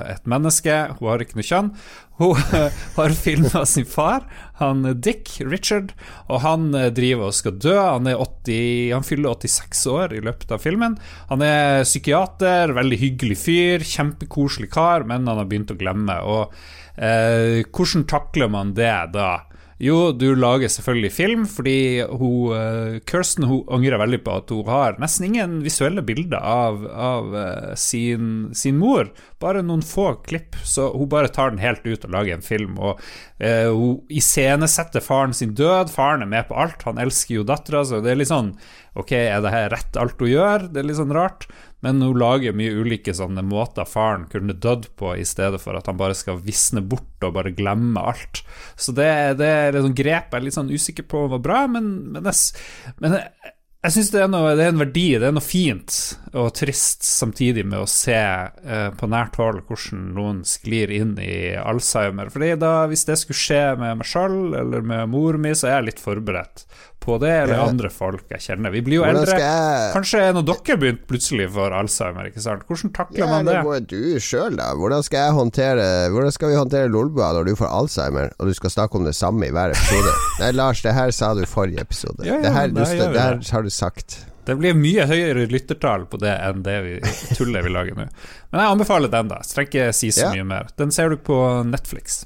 et menneske. Hun har ikke noe kjønn. Hun har filma sin far, han Dick Richard, og han eh, driver og skal dø. Han, er 80, han fyller 86 år i løpet av filmen. Han er psykiater, veldig hyggelig fyr, kjempekoselig kar, men han har begynt å glemme. Og eh, hvordan takler man det da? Jo, du lager selvfølgelig film, fordi hun, uh, Kirsten hun angrer veldig på at hun har nesten ingen visuelle bilder av, av uh, sin, sin, mor. Bare noen få klipp, så hun bare tar den helt ut og lager en film. Og uh, Hun iscenesetter faren sin død, faren er med på alt, han elsker jo dattera, så det er litt sånn Ok, er det her rett alt hun gjør? Det er litt sånn rart. Men hun lager mye ulike sånne måter faren kunne dødd på, i stedet for at han bare skal visne bort og bare glemme alt. Så det, det er liksom grep jeg er litt sånn usikker på var bra, men, men, jeg, men jeg, jeg syns det, det, er en verdi, det er noe fint og trist samtidig med å se eh, på nært hold hvordan noen sklir inn i Alzheimer. Fordi da, hvis det skulle skje med meg sjøl eller med mor mi, så er jeg litt forberedt på det, eller ja. andre folk jeg kjenner. Vi blir jo Hvordan eldre. Jeg... Kanskje en av dere begynt plutselig for Alzheimer, ikke sant? Hvordan takler ja, man det? det må du sjøl, da. Hvordan skal jeg håndtere Hvordan skal vi håndtere Lolbua når du får Alzheimer, og du skal snakke om det samme i hver episode? Nei, Lars, det her sa du forrige episode. Ja, det her, det, det her har du sagt. Det blir mye høyere lyttertall på det enn det vi tullet vi lager nå. Men jeg anbefaler den, da. Så trenger ikke si så mye mer. Den ser du på Netflix.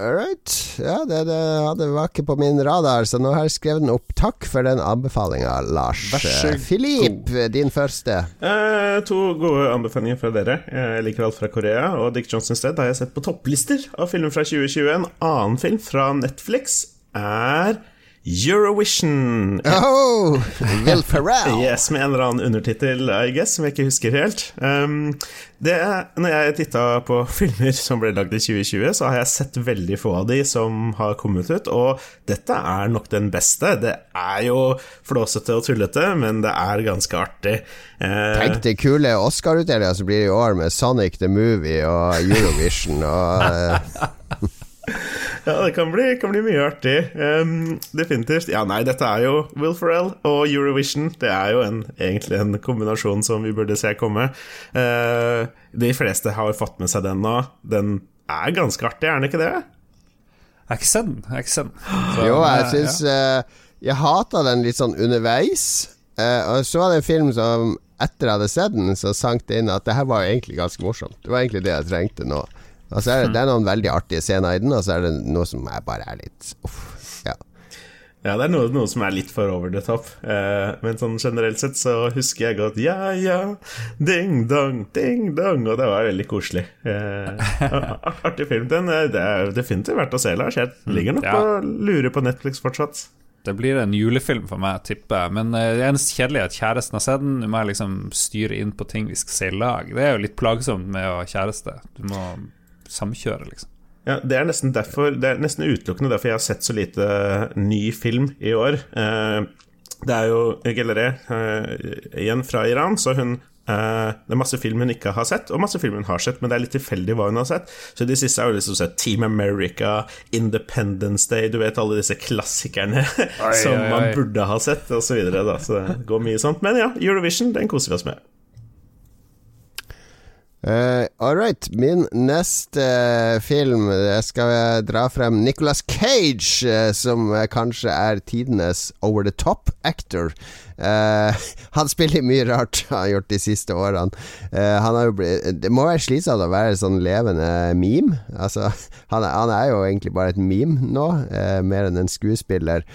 All right. Ja, det, det, det, var ikke på min radar, så nå har jeg skrevet den opp. Takk for den anbefalinga, Lars. Filip, din første. Eh, to gode anbefalinger fra dere. Jeg liker alt fra Korea, og Dick Johnson sted har jeg sett på topplister av filmer fra 2020. En annen film fra Netflix er Eurovision. Oh, Will Ferrell. yes, med en eller annen undertittel, I guess, som jeg ikke husker helt. Um, det, når jeg titta på filmer som ble lagd i 2020, så har jeg sett veldig få av de som har kommet ut, og dette er nok den beste. Det er jo flåsete og tullete, men det er ganske artig. Uh, Tenk det kule Oscar-utdelinga som blir i år med Sonic the Movie og Eurovision og uh, ja, det kan bli, kan bli mye artig. Um, definitivt. Ja, nei, dette er jo Will Ferrell og Eurovision. Det er jo en, egentlig en kombinasjon som vi burde se komme. Uh, de fleste har fått med seg den nå. Den er ganske artig, er den ikke det? Jeg har ikke sett den. Jeg ikke den. Så, jo, jeg syns ja. uh, Jeg hata den litt sånn underveis. Uh, og så var det en film som etter jeg hadde sett den, så sank det inn at det her var egentlig ganske morsomt. Det var egentlig det jeg trengte nå. Altså er det, det, er noen veldig artige scener i den, og så er det noe som er bare er litt uff, ja. Ja, det er noe, noe, som er litt for over the top. Eh, men sånn generelt sett så husker jeg godt Ja, ja, ding dong, ding dong. Og det var veldig koselig. Eh, artig film. Den eh, det er definitivt verdt å se, Lars. Jeg mm, ligger nok ja. og lurer på Netflix fortsatt. Det blir en julefilm for meg, tipper jeg. Men eh, det eneste kjedelige er at kjæresten har sett den. Du må liksom styre inn på ting vi skal se i lag. Det er jo litt plagsomt med å ha kjæreste. Du må samkjøre, liksom. Ja, Det er nesten derfor Det er nesten utelukkende derfor jeg har sett så lite ny film i år. Eh, det er jo Gelleré, eh, igjen fra Iran, så hun eh, det er masse film hun ikke har sett, og masse film hun har sett, men det er litt tilfeldig hva hun har sett. Så de siste har jo liksom sett Team America, Independence Day, du vet alle disse klassikerne oi, som oi, oi. man burde ha sett, osv. så videre. Så det går mye sånt. Men ja, Eurovision, den koser vi oss med. Uh, All right. Min neste uh, film Jeg skal dra frem Nicolas Cage, uh, som kanskje er tidenes over the top actor. han spiller mye rart, han har gjort de siste årene. Blitt, det må være slitsomt å være sånn levende meme. Altså, han, han er jo egentlig bare et meme nå, mer enn en skuespiller.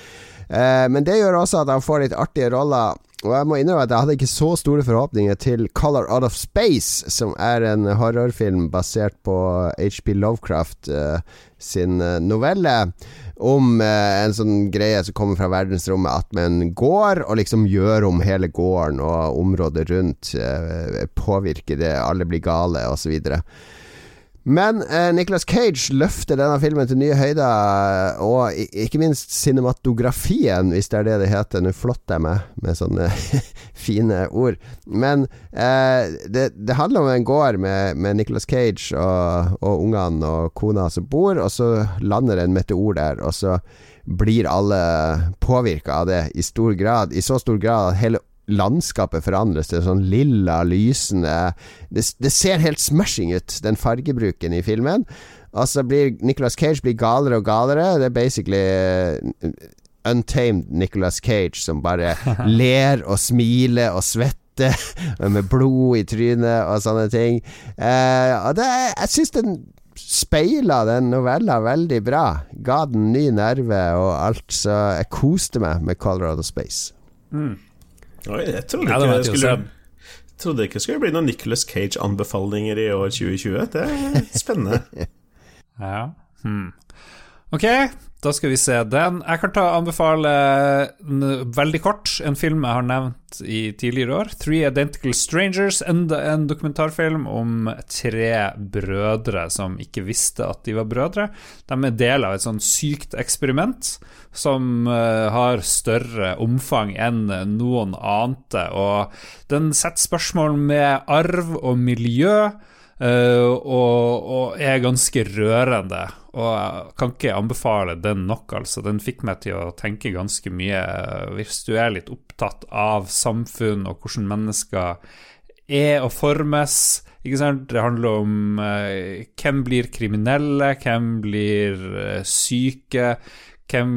men det gjør også at han får litt artige roller. Og jeg må innrømme at jeg hadde ikke så store forhåpninger til Color Out of Space, som er en horrorfilm basert på HP Lovecraft uh, sin uh, novelle. Om uh, en sånn greie som kommer fra verdensrommet at en gård, og liksom gjør om hele gården og området rundt. påvirker det, alle blir gale, osv. Men eh, Nicolas Cage løfter denne filmen til nye høyder, og ikke minst cinematografien, hvis det er det det heter. Nå flotter jeg meg med sånne fine ord. Men eh, det, det, handler om en gård med, med Nicolas Cage og, og ungene og kona som bor, og så lander en meteor der, og så blir alle påvirka av det i stor grad. I så stor grad at hele landskapet forandres til sånn lilla, lysende det, det, ser helt smashing ut, den fargebruken i filmen. Altså blir Nicolas Cage blir galere og galere. Det er basically uh, untamed Nicolas Cage som bare ler og smiler og svetter med blod i trynet og sånne ting. Eh, og det, jeg syns den speila den novella veldig bra. Ga den ny nerve og alt, så jeg koste meg med Colorado Space. Mm. Oi, jeg trodde ikke ja, det skulle trodde ikke det skulle bli noen Nicholas Cage-anbefalinger i år 2020. Det er spennende. ja. Hmm. Ok, da skal vi se den. Jeg kan ta anbefale veldig kort en film jeg har nevnt i tidligere år. 'Three Identical Strangers'. Enda en dokumentarfilm om tre brødre som ikke visste at de var brødre. De er del av et sånn sykt eksperiment som uh, har større omfang enn noen ante. Og den setter spørsmål med arv og miljø. Uh, og, og, er ganske rørende. Og jeg kan ikke anbefale den nok, altså. Den fikk meg til å tenke ganske mye. Hvis du er litt opptatt av samfunn og hvordan mennesker er og formes. Ikke sant? Det handler om uh, hvem blir kriminelle, hvem blir uh, syke. Hvem,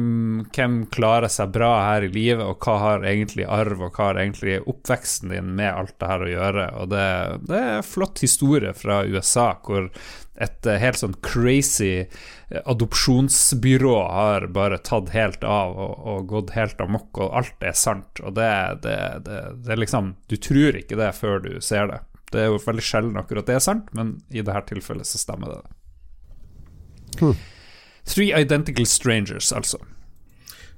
hvem, klarer seg bra her i livet, og hva har egentlig arv, og hva har egentlig oppveksten din med alt det her å gjøre? Og det, det er en flott historie fra USA, hvor et eh, helt sånn crazy eh, adopsjonsbyrå har bare tatt helt av og, og gått helt amok, og alt er sant. Og det, det, det, er liksom Du tror ikke det før du ser det. Det er jo veldig sjelden akkurat det er sant, men i dette tilfellet så stemmer det. Hmm. Three Identical Strangers, altså.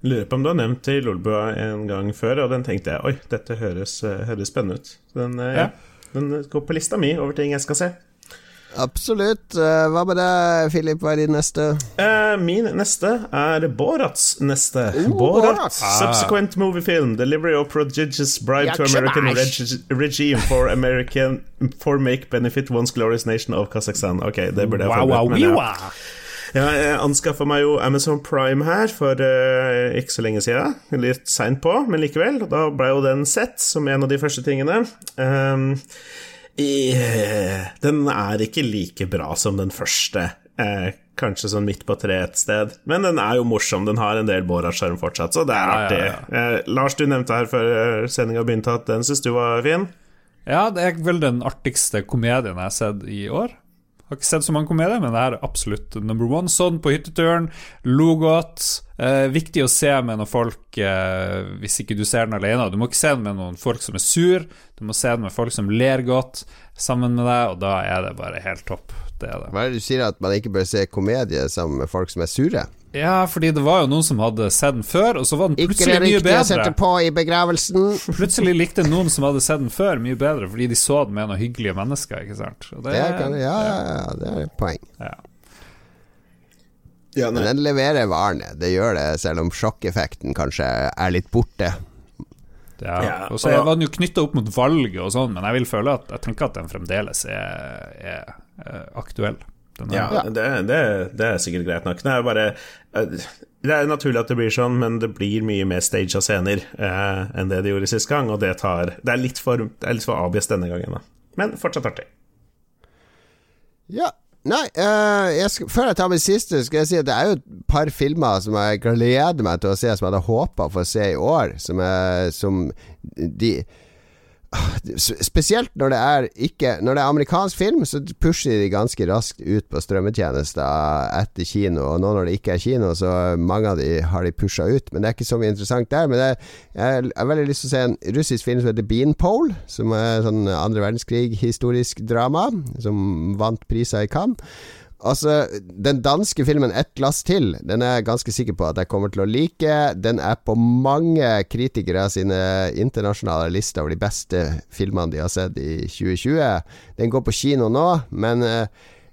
Lurer på om du har nevnt det i Lolbua en gang før, og den tenkte jeg oi, dette høres, eh, høres spennende ut. Den, eh, ja. den, går på lista mi over ting jeg skal se. Absolutt. Eh, hva med deg, Philip? Hva er din neste? Min neste er Borats neste. Oh, Borat, Borat. Ah. Subsequent movie film. Delivery of prodigious bribe to American reg regime for American For make benefit once glorious nation of Kazakhstan. Ok, det burde jeg wow, forberedt meg på. Ja, jeg anskaffa meg jo Amazon Prime her for uh, ikke så lenge siden. Litt seint på, men likevel. Da ble jo den sett som en av de første tingene. Um, i, den er ikke like bra som den første. Uh, kanskje sånn midt på treet et sted. Men den er jo morsom. Den har en del Borat-sjarm fortsatt, så det er artig. Ja, ja, ja. Lars, du nevnte her før sendinga begynte at den syns du var fin? Ja, det er vel den artigste komedien jeg har sett i år. Har ikke sett så mange komedier, men det er absolutt number one. Sånn på hytteturen. Lo godt. Eh, viktig å se med noen folk eh, hvis ikke du ser den alene. Du må ikke se den med noen folk som er sur. Du må se den med folk som ler godt sammen med deg, og da er det bare helt topp. Det er det. Hva er det du sier at man ikke bør se komedie sammen med folk som er sure? Ja, fordi det var jo noen som hadde sett den før, og så var den plutselig mye bedre. Ikke det riktig å sette på i begravelsen. plutselig likte noen som hadde sett den før, mye bedre, fordi de så den med noen hyggelige mennesker, ikke sant. Det, det kan, ja, ja, det er et poeng. Ja. Ja, Men den leverer varene, det gjør det, selv om sjokkeffekten kanskje er litt borte. Ja, og så var den jo knytta opp mot valget og sånn, men jeg vil føle at jeg tenker at den fremdeles er, er, er aktuell. Ja, det, det, det, er sikkert greit nok. Det er bare eh, Det er naturlig at det blir sånn, men det blir mye mer stage av scener eh, enn det de gjorde sist gang, og det tar Det er litt for, det for avgjest denne gangen, da. Men fortsatt artig. Ja. Nei, uh, jeg skal, før jeg tar min siste, skal jeg si at det er jo et par filmer som jeg gleder meg til å se, som jeg hadde håpa å få se i år, som, er, som de Spesielt når det er ikke Når det er amerikansk film, så pusher de ganske raskt ut på strømmetjenester etter kino. Og nå når det ikke er kino, så mange av de har de pusha ut. Men det er ikke så mye interessant der. Men det, jeg har veldig lyst til å se en russisk film som heter Beanpole, som er sånn andre verdenskrig-historisk drama, som vant priser i Cannes. Altså, den danske filmen 'Et glass til', den er jeg ganske sikker på at jeg kommer til å like. Den er på mange kritikere sine internasjonale lister over de beste filmene de har sett i 2020. Den går på kino nå, men uh,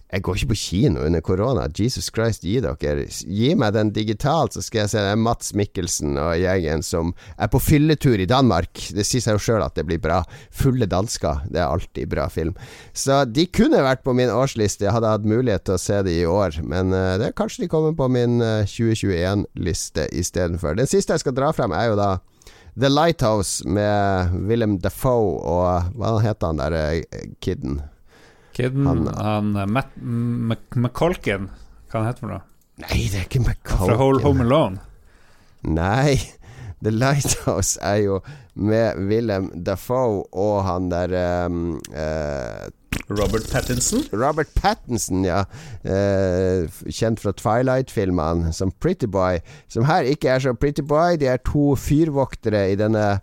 Jeg går ikke på kino under korona. Jesus Christ, gi dere. Gi meg den digitalt, så skal jeg se den Mats Mikkelsen og gjengen som er på fylletur i Danmark. Det sier seg jo sjøl at det blir bra. Fulle dansker, det er alltid bra film. Så de kunne vært på min årsliste. Jeg hadde hatt mulighet til å se de i år, men uh, det, kanskje de kommer på min uh, 2021-liste istedenfor. Den siste jeg skal dra frem, er jo da The Lighthouse med Willem Defoe og Hva heter han der uh, kiden? Han, han eh, Matt McColkin, hva han heter for noe? Nei, det er ikke McColkin. Fra Home, Home Alone? Nei, The Lighthouse er jo med Willem Dafoe og han der um, uh, Robert Pattinson? Robert Pattinson, ja. Uh, kjent fra Twilight-filmene som Pretty Boy. Som her ikke er så Pretty Boy. De er to fyrvoktere i denne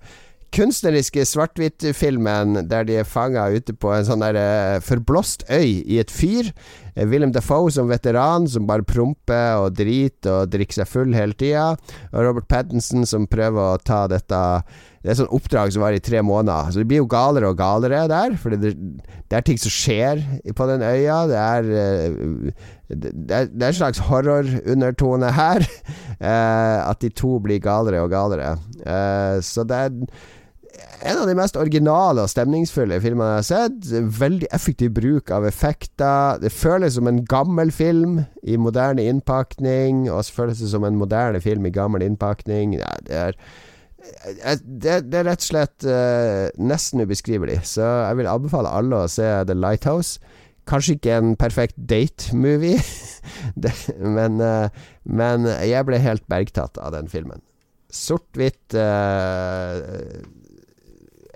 kunstneriske svart-hvitt-filmen der de er fanga ute på en sånn der uh, forblåst øy i et fyr. Uh, Willem Dafoe som veteran, som bare promper og driter og drikker seg full hele tida. Og Robert Pattinson som prøver å ta dette Det er et sånt oppdrag som varer i tre måneder. Så det blir jo galere og galere der, for det, det, er ting som skjer på den øya. Det er uh, det er, det er en slags horrorundertone her. at de to blir galere og galere. så det er en av de mest originale og stemningsfulle filmene jeg har sett. Veldig effektiv bruk av effekter. Det føles som en gammel film i moderne innpakning, og så føles det som en moderne film i gammel innpakning. Ja, det, er, det, det, er rett og slett uh, nesten ubeskrivelig, så jeg vil anbefale alle å se The Lighthouse. Kanskje ikke en perfekt date-movie, men, uh, men jeg ble helt bergtatt av den filmen. Sort-hvitt uh,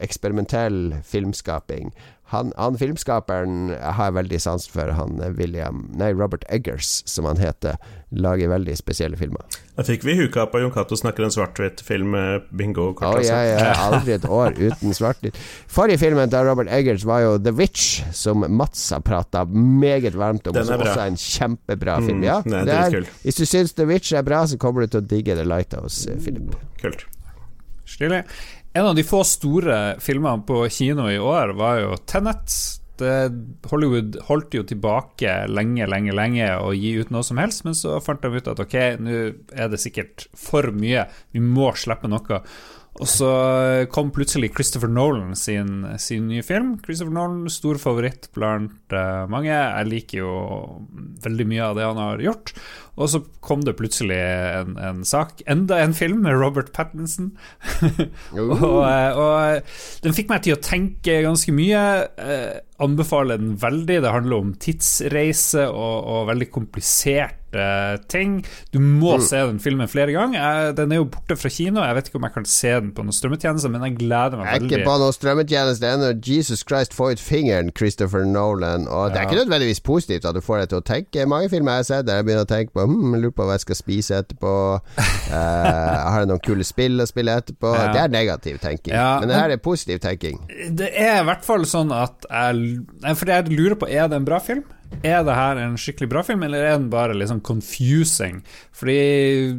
eksperimentell filmskaping. Han, han, filmskaperen har jeg veldig sans for. Han William Nei, Robert Eggers, som han heter. Lager veldig spesielle filmer. Da fikk vi huka på Jon Cato snakker en svart-hvitt-film bingo. Å, oh, jeg ja, aldri et år uten svart-hvitt. Forrige filmen til Robert Eggers var jo The Witch, som Mats har prata meget varmt om. Som også er en kjempebra mm, film. Ja, det er, er hvis du syns The Witch er bra, så kommer du til å digge The Lighthouse, Philip. Kult. Stilig. En av de få store filmene på kino i år var jo Tenet. Det, Hollywood holdt jo tilbake lenge, lenge, lenge å gi ut noe som helst, men så fant de ut at ok, nå er det sikkert for mye, vi må slippe noe. Og så kom plutselig Christopher Nolan sin, sin nye film. Christopher Nolan, stor favoritt blant uh, mange. Jeg liker jo veldig mye av det han har gjort. Og så kom det plutselig en, en sak. Enda en film med Robert Pattinson. og, eh, og, den fikk meg til å tenke ganske mye. Uh, anbefaler den veldig. Det handler om tidsreise og, og veldig kompliserte ting. Du må mm. se den filmen flere ganger. Den er jo borte fra kino. Jeg vet ikke om jeg kan se den på noen strømmetjeneste, men jeg gleder meg veldig. Ikke på noen strømmetjeneste ennå. Jesus Christ, få ut fingeren, Christopher Nolan. Og det er ikke nødvendigvis positivt at du får deg til å tenke. Mange filmer jeg har sett der jeg begynner å tenke på hm, lurer på hva jeg skal spise etterpå. Uh, har jeg noen kule spill å spille etterpå? Ja. Det er negativ tenking. Ja, men det her er positiv tenking. Det er i hvert fall sånn at jeg For jeg lurer på, er det en bra film? Er det her en skikkelig bra film, eller er den bare sånn confusing? Fordi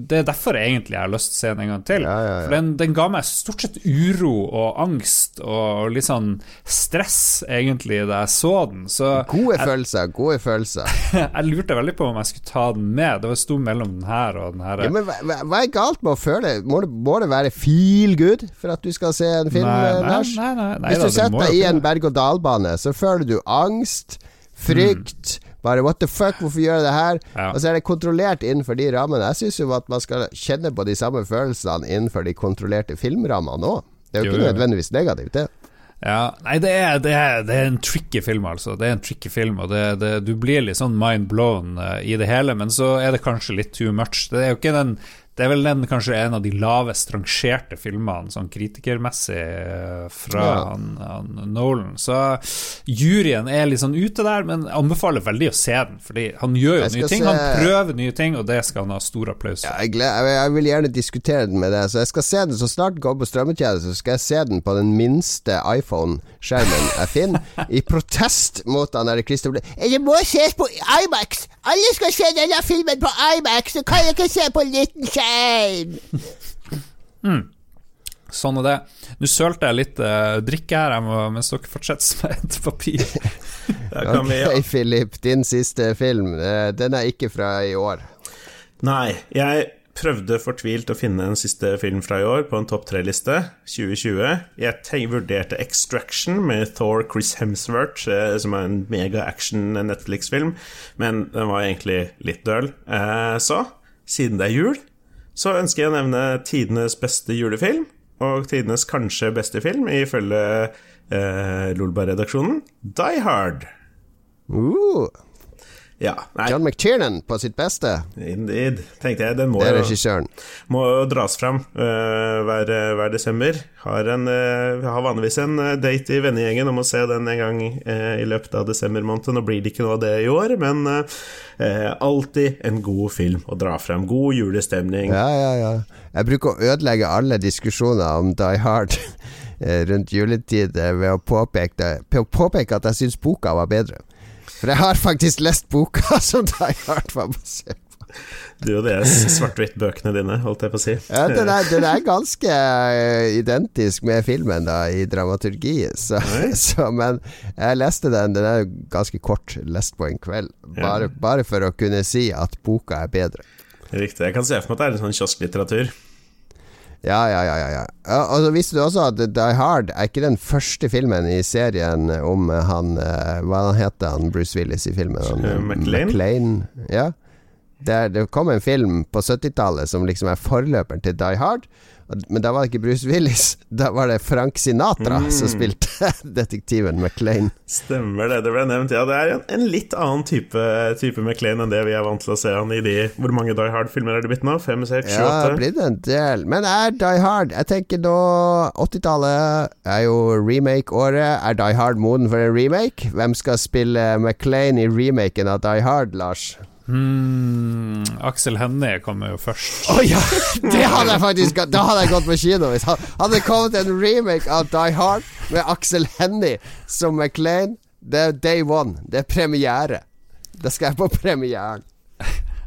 Det er derfor egentlig jeg har lyst til å se den en gang til. Ja, ja, ja. For den, den, ga meg stort sett uro og angst og litt sånn stress, egentlig, da jeg så den. Så gode jeg, følelser, gode følelser. jeg lurte veldig på om jeg skulle ta den med. Det var sto mellom den her og den her. Ja, men hva, hva, er galt med å føle Må det, må det være feel good for at du skal se en film, nei, nei, Hvis du setter deg i en berg-og-dal-bane, så føler du angst frykt. Bare what the fuck, hvorfor gjør jeg det her? Ja. Og så er det kontrollert innenfor de rammene. Jeg syns jo at man skal kjenne på de samme følelsene innenfor de kontrollerte filmrammene òg. Det er jo, jo ikke nødvendigvis negativt, det. Ja, Nei, det er, det, er, det er, en tricky film, altså. Det er en tricky film, og det, du blir litt sånn mind blown uh, i det hele, men så er det kanskje litt too much. Det er jo ikke den det er vel den kanskje en av de lavest rangerte filmene sånn kritikermessig eh, fra ja. han, han Nolan. Så juryen er litt sånn ute der, men anbefaler veldig å se den. Fordi han gjør jo nye ting, se... han prøver nye ting, og det skal han ha stor applaus for. Ja, jeg, jeg, vil gjerne diskutere den med deg, så jeg skal se den så snart den går på strømmetjeneste. Så skal jeg se den på den minste iPhone-skjermen jeg finner, i protest mot han der Christopher Det må ses på IMAX! Alle skal se denne filmen på IMAX, så kan jeg ikke se på en liten skjerm! Mm. Sånn er det. Nå sølte jeg litt uh, drikke her må, mens dere fortsetter som et papir. Da vi, Ok, Philip, din siste film. eh, Den er ikke fra i år. Nei, jeg prøvde fortvilt å finne en siste film fra i år på en topp tre-liste, 2020. Jeg tenk, vurderte Extraction med Thor Chris Hemsworth, eh, som er en mega-action Netflix-film, men den var egentlig litt døl. Eh, Så, siden det er jul, så ønsker jeg å nevne tidenes beste julefilm, og tidenes kanskje beste film, ifølge eh, Lolba-redaksjonen, Die Hard. Uh, Ja, John McTiernan på sitt beste. indeed, tenkte jeg. Den må Det er regissøren. må dras fram uh, hver, hver desember. Har, en, uh, har vanligvis en eh, date i vennegjengen om å se den en gang uh, i løpet av desembermåneden. Nå blir det ikke noe av det i år, men alltid en god film å dra fram. God julestemning. Ja, ja, ja. Jeg bruker å ødelegge alle diskusjoner om Die Hard eh, rundt juletid eh, ved å påpeke, påpeke at jeg syns boka var bedre. For jeg har faktisk lest boka som Die Hard var basert på. Du og de svart-hvitt-bøkene dine, holdt jeg på å si. Ja, den, er, den er ganske eh, identisk med filmen da i dramaturgi, så, så Men jeg leste den. Den er ganske kort, lest på en kveld. Bare, bare for å kunne si at boka er bedre. Riktig. Jeg kan se for meg at det er litt sånn kiosklitteratur. Ja, ja, ja, ja, ja. ja Og så visste du også at Die Hard er ikke den første filmen i serien om han eh, Hva heter han Bruce Willis i filmen? Han, McLean? McClane? McClane, Ja. Det, det kom en film på 70-tallet som liksom er forløperen til Die Hard. Men da var det ikke Bruce Willis. Da var det Frank Sinatra som spilte detektiven McClane. Stemmer det, det ble nevnt. Ja, det er en, en litt annen type, type McLean enn det vi er vant til å se han i de Hvor mange Die Hard-filmer er det blitt nå? Fem, seks, sju, Ja, det blir en del. Men er Die Hard Jeg tenker nå 80-tallet er jo remake-året. Er Die Hard moden for en remake? Hvem skal spille McLean i remaken av Die Hard, Lars? Hmm, Aksel Hennie kommer jo først. Oh, ja! Det hadde jeg faktisk Da hadde jeg gått på kino. Hvis han hadde kommet en remake av Die Hard med Aksel Hennie som McLean. Det er day one. Det er premiere. Da skal jeg på premieren.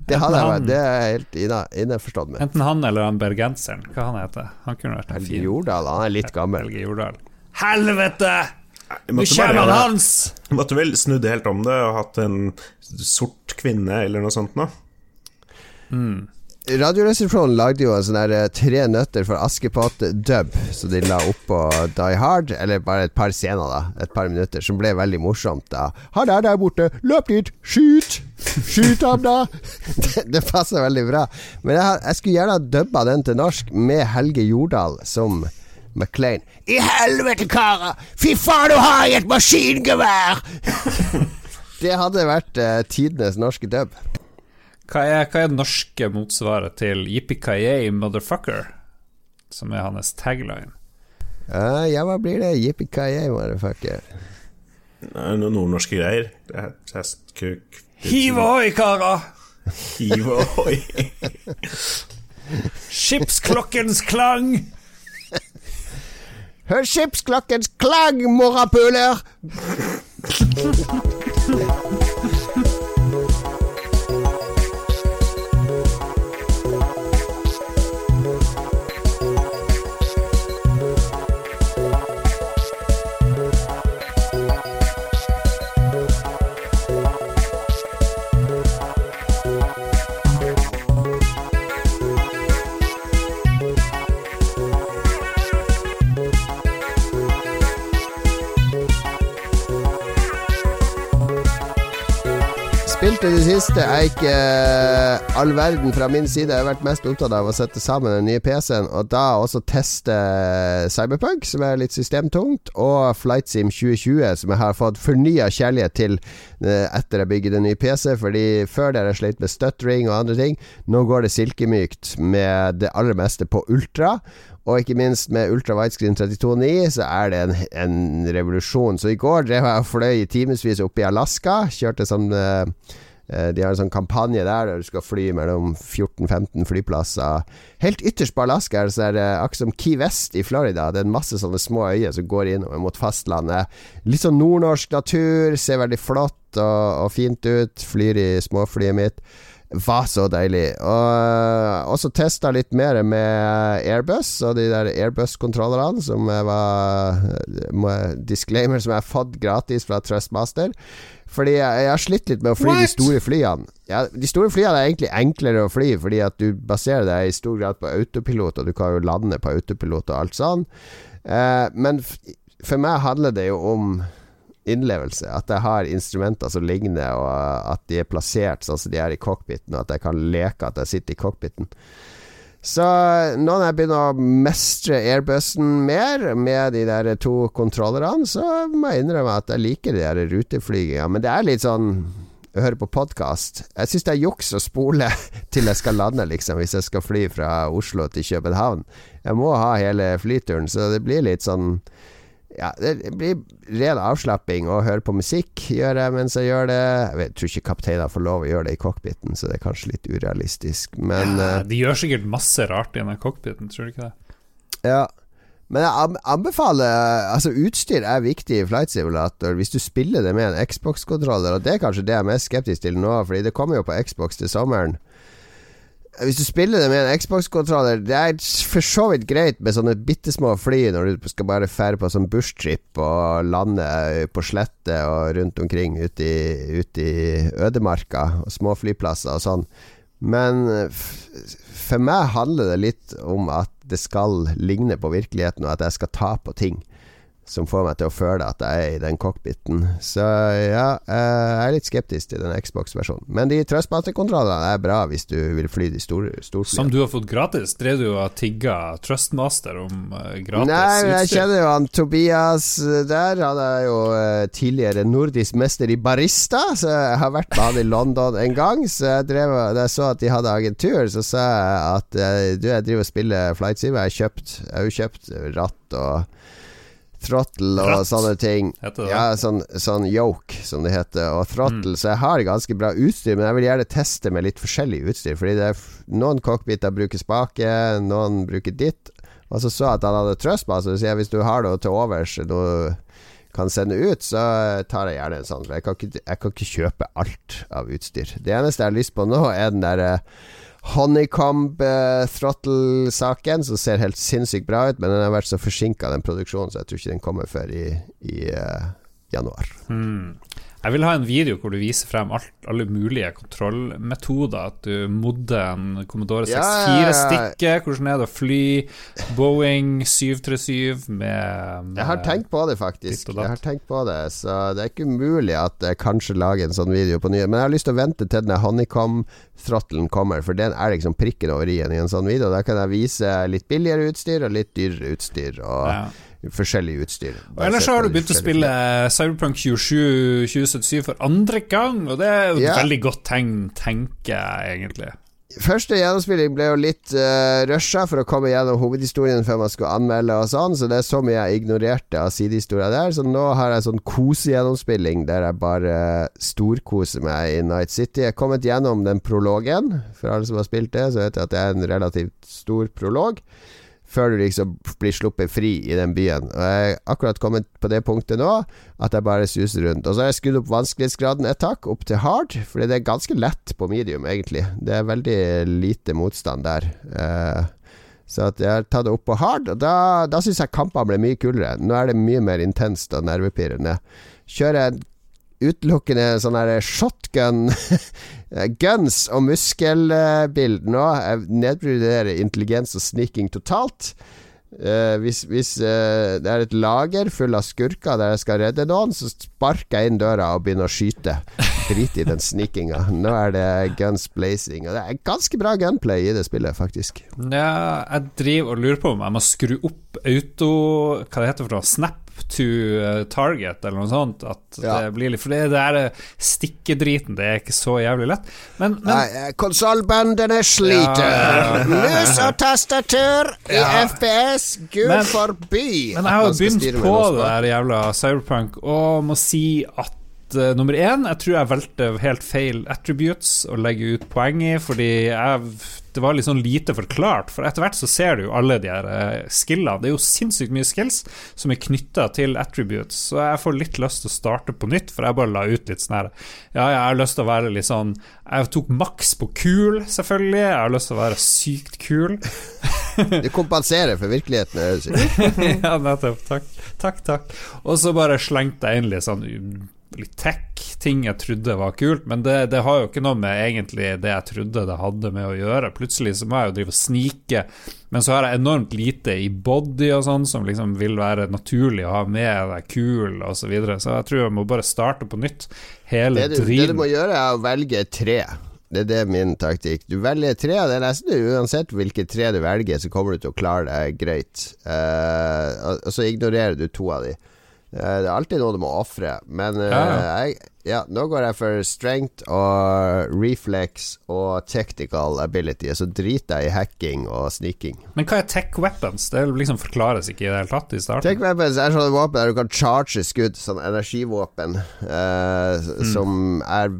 Det hadde jeg vært Det er jeg helt innforstått med. Enten han eller han bergenseren. Hva han heter Han kunne vært en Helge Jordal, han er litt gammel. Helge Jordal. Helvete! Han Hans! Måtte vel snudd helt om det og hatt en sort kvinne eller noe sånt nå. Radioresepsjonen lagde jo en sånn der eh, Tre nøtter for Askepott-dub, så de la opp på Die Hard, eller bare et par scener, da. Et par minutter, som ble veldig morsomt. da Han er der borte, løp dit, skyt! Skyt ham, da! det, det passer veldig bra. Men jeg, jeg skulle gjerne ha dubba den til norsk med Helge Jordal som McLean. I helvete, karer! Fy faen, du har jeg et maskingevær! det hadde vært eh, tidenes norske dub. Hva er, hva er det norske motsvaret til Yippee motherfucker? Som er hans tagline. Uh, ja, hva blir det? Yippie-ki-yay, motherfucker. Er Noen nordnorske greier. Det er Hestkuk Hiv ohoi, karer! Hiv ohoi. Skipsklokkens klang! Hør skipsklokkens klang, morapuler! siste er ikke eh, all verden fra min side. Jeg har vært mest opptatt av å sette sammen den nye PC-en, og da også teste Cyberpunk, som er litt systemtungt, og Flight Sim 2020, som jeg har fått fornya kjærlighet til eh, etter jeg bygget en ny PC, fordi før der jeg slet med stuttering og andre ting. Nå går det silkemykt med det aller meste på ultra. Og ikke minst med Ultra Widescreen 32.9 så er det en, en revolusjon. Så i går drev jeg og fløy i timevis opp i Alaska. Kjørte sånn eh, eh, De har en sånn kampanje der der du skal fly mellom 14-15 flyplasser. Helt ytterst på Alaska så er det akkurat som Key West i Florida. Det er en masse sånne små øyer som går innover mot fastlandet. Litt sånn nordnorsk natur, ser veldig flott og, og fint ut. Flyr i småflyet mitt. var så deilig. Og også testa litt mer med Airbus og de der Airbus-kontrollerne, som var Disclaimer som jeg har fått gratis fra Trustmaster. Fordi jeg, jeg, har slitt litt med å fly What? de store flyene. Ja, de store flyene er egentlig enklere å fly, fordi at du baserer deg i stor grad på autopilot, og du kan jo lande på autopilot og alt sånn. Eh, men for meg handler det jo om innlevelse. At jeg har instrumenter som ligner, og at de er plassert sånn som de er i cockpiten, og at jeg kan leke at jeg sitter i cockpiten. Så nå når jeg begynner å mestre airbussen mer, med de der to kontrollerne, så må jeg innrømme at jeg liker de der ruteflyginga. Men det er litt sånn å høre på podkast. Jeg syns det er juks å spole til jeg skal lande, liksom, hvis jeg skal fly fra Oslo til København. Jeg må ha hele flyturen, så det blir litt sånn ja, det blir ren avslapping å høre på musikk, gjør jeg mens jeg gjør det. Jeg, vet, tror ikke kapteiner får lov å gjøre det i cockpiten, så det er kanskje litt urealistisk, men ja, eh, De gjør sikkert masse rart i den cockpiten, tror du ikke det? Ja. Men jeg anbefaler Altså, utstyr er viktig i Flight Simulator hvis du spiller det med en Xbox-kontroller, og det er kanskje det jeg er mest skeptisk til nå, fordi det kommer jo på Xbox til sommeren. Hvis du spiller det med en Xbox-kontroller Det er for så vidt greit med sånne bitte små fly når du skal bare fære på sånn bushtrip og lande på slette og rundt omkring ute i, ut i ødemarka og små flyplasser og sånn. Men for meg handler det litt om at det skal ligne på virkeligheten, og at jeg skal ta på ting som får meg til å føle at jeg er i den cockpiten. Så ja, jeg er litt skeptisk til den Xbox-versjonen. Men de Trustmaster-kontrollene er bra hvis du vil fly de store storflyene. Som du har fått gratis? Drev du og tigga Trustmaster om uh, gratis Nei, jeg kjenner jo han Tobias der. Han er jo uh, tidligere nordisk mester i barista, så jeg har vært med han i London en gang. Så jeg drev, da jeg så at de hadde agentur, så sa jeg at du, jeg driver og spiller Flight Sim. Jeg har jeg har jo kjøpt ratt og throttle og Ratt. sånne ting. Ja, sånn, sånn, yoke, som det heter. Og throttle. Mm. Så jeg har ganske bra utstyr, men jeg vil gjerne teste med litt forskjellig utstyr. Fordi det er noen cockpiter bruker spake, noen bruker ditt. Og så så at han hadde trustmaster, så hvis du har noe til overs, noe kan sende ut, så tar jeg gjerne en sånn. For jeg kan ikke, jeg kan ikke kjøpe alt av utstyr. Det eneste jeg har lyst på nå, er den derre uh, Throttle-saken, som ser helt sinnssykt bra ut, men den har vært så forsinka, den produksjonen, så jeg tror ikke den kommer før i, i uh, januar. Mm. Jeg vil ha en video hvor du viser frem alt, alle mulige kontrollmetoder. At du modder en Commodore 64-stikke. Ja, hvordan er det å fly Boeing 737 med, med Jeg har tenkt på det, faktisk. Jeg har tenkt på det Så det er ikke umulig at jeg kanskje lager en sånn video på nye. Men jeg har lyst til å vente til den honeycomb-throttelen kommer, for den er liksom prikken over i-en i en sånn video. Da kan jeg vise litt billigere utstyr og litt dyrere utstyr. Og ja forskjellig utstyr. Og ellers har du begynt å spille Cyberpunk 27 2077 for andre gang, og det er jo et ja. veldig godt tegn, tenker jeg egentlig. Første gjennomspilling ble jo litt uh, rusha for å komme gjennom hovedhistorien før man skulle anmelde og sånn, så det er så mye jeg ignorerte av sidehistoria der. Så nå har jeg sånn kosegjennomspilling der jeg bare storkoser meg i Night City. Jeg er kommet gjennom den prologen. For alle som har spilt det, så vet jeg at det er en relativt stor prolog før du liksom blir sluppet fri i den byen. Og Jeg har akkurat kommet på det punktet nå at jeg bare suser rundt. Og så har jeg skrudd opp vanskelighetsgraden et tak, opp til hard, fordi det er ganske lett på medium, egentlig. Det er veldig lite motstand der. Uh, så at jeg har tatt det opp på hard, og da, da syns jeg kampene ble mye kulere. Nå er det mye mer intenst og nervepirrende. Kjører jeg utelukkende sånn her shotgun Guns og muskelbild nå nedprioriterer intelligens og sniking totalt. Uh, hvis, hvis uh, det er et lager full av skurker der jeg skal redde noen, så sparker jeg inn døra og begynner å skyte. Drit i den snikinga. Nå er det guns blazing. Og det er ganske bra gunplay i det spillet, faktisk. Ja, jeg driver og lurer på om jeg må skru opp auto Hva det heter for noe? Snap to uh, target, eller noe sånt. At ja. det blir litt For det der stikkedriten, det er ikke så jævlig lett. Men, men Nei, konsollbandene sliter. Ja, Mus og tastatur i FPS, gud forby. Men jeg har jo begynt på det der jævla Cyberpunk, og må si at at uh, nummer én, jeg tror jeg valgte helt feil attributes å legge ut poeng i, fordi jeg, det var litt sånn lite forklart. For etter hvert så ser du jo alle de her uh, skillene. Det er jo sinnssykt mye skills som er knytta til attributes, så jeg får litt lyst til å starte på nytt, for jeg bare la ut litt sånn her Ja, jeg har lyst til å være litt sånn Jeg tok maks på kul, selvfølgelig. Jeg har lyst til å være sykt kul. du kompenserer for virkeligheten. ja, nettopp. Takk, takk. takk. Og så bare slengte jeg inn litt sånn litt tech-ting jeg trodde var kult, men det, det, har jo ikke noe med egentlig det jeg trodde det hadde med å gjøre. Plutselig så må jeg jo drive og snike, men så har jeg enormt lite i body og sånn som liksom vil være naturlig å ha med, er kul og så videre, så jeg tror jeg må bare starte på nytt. Hele det du, driten. Det du må gjøre, er å velge tre. Det er det min taktikk. Du velger tre, og det er nesten uansett hvilke tre du velger, så kommer du til å klare deg greit. Uh, og så ignorerer du to av de. Uh, det er alltid noe du må ofre, men uh, ja, ja. Jeg, ja, nå går jeg for strength og reflex og technical ability. Så driter jeg i hacking og sniking. Men hva er tech weapons? Det liksom forklares ikke i det hele tatt i starten. Tech weapons er sånne våpen der du kan charge skudd, sånn energivåpen, eh, mm. som er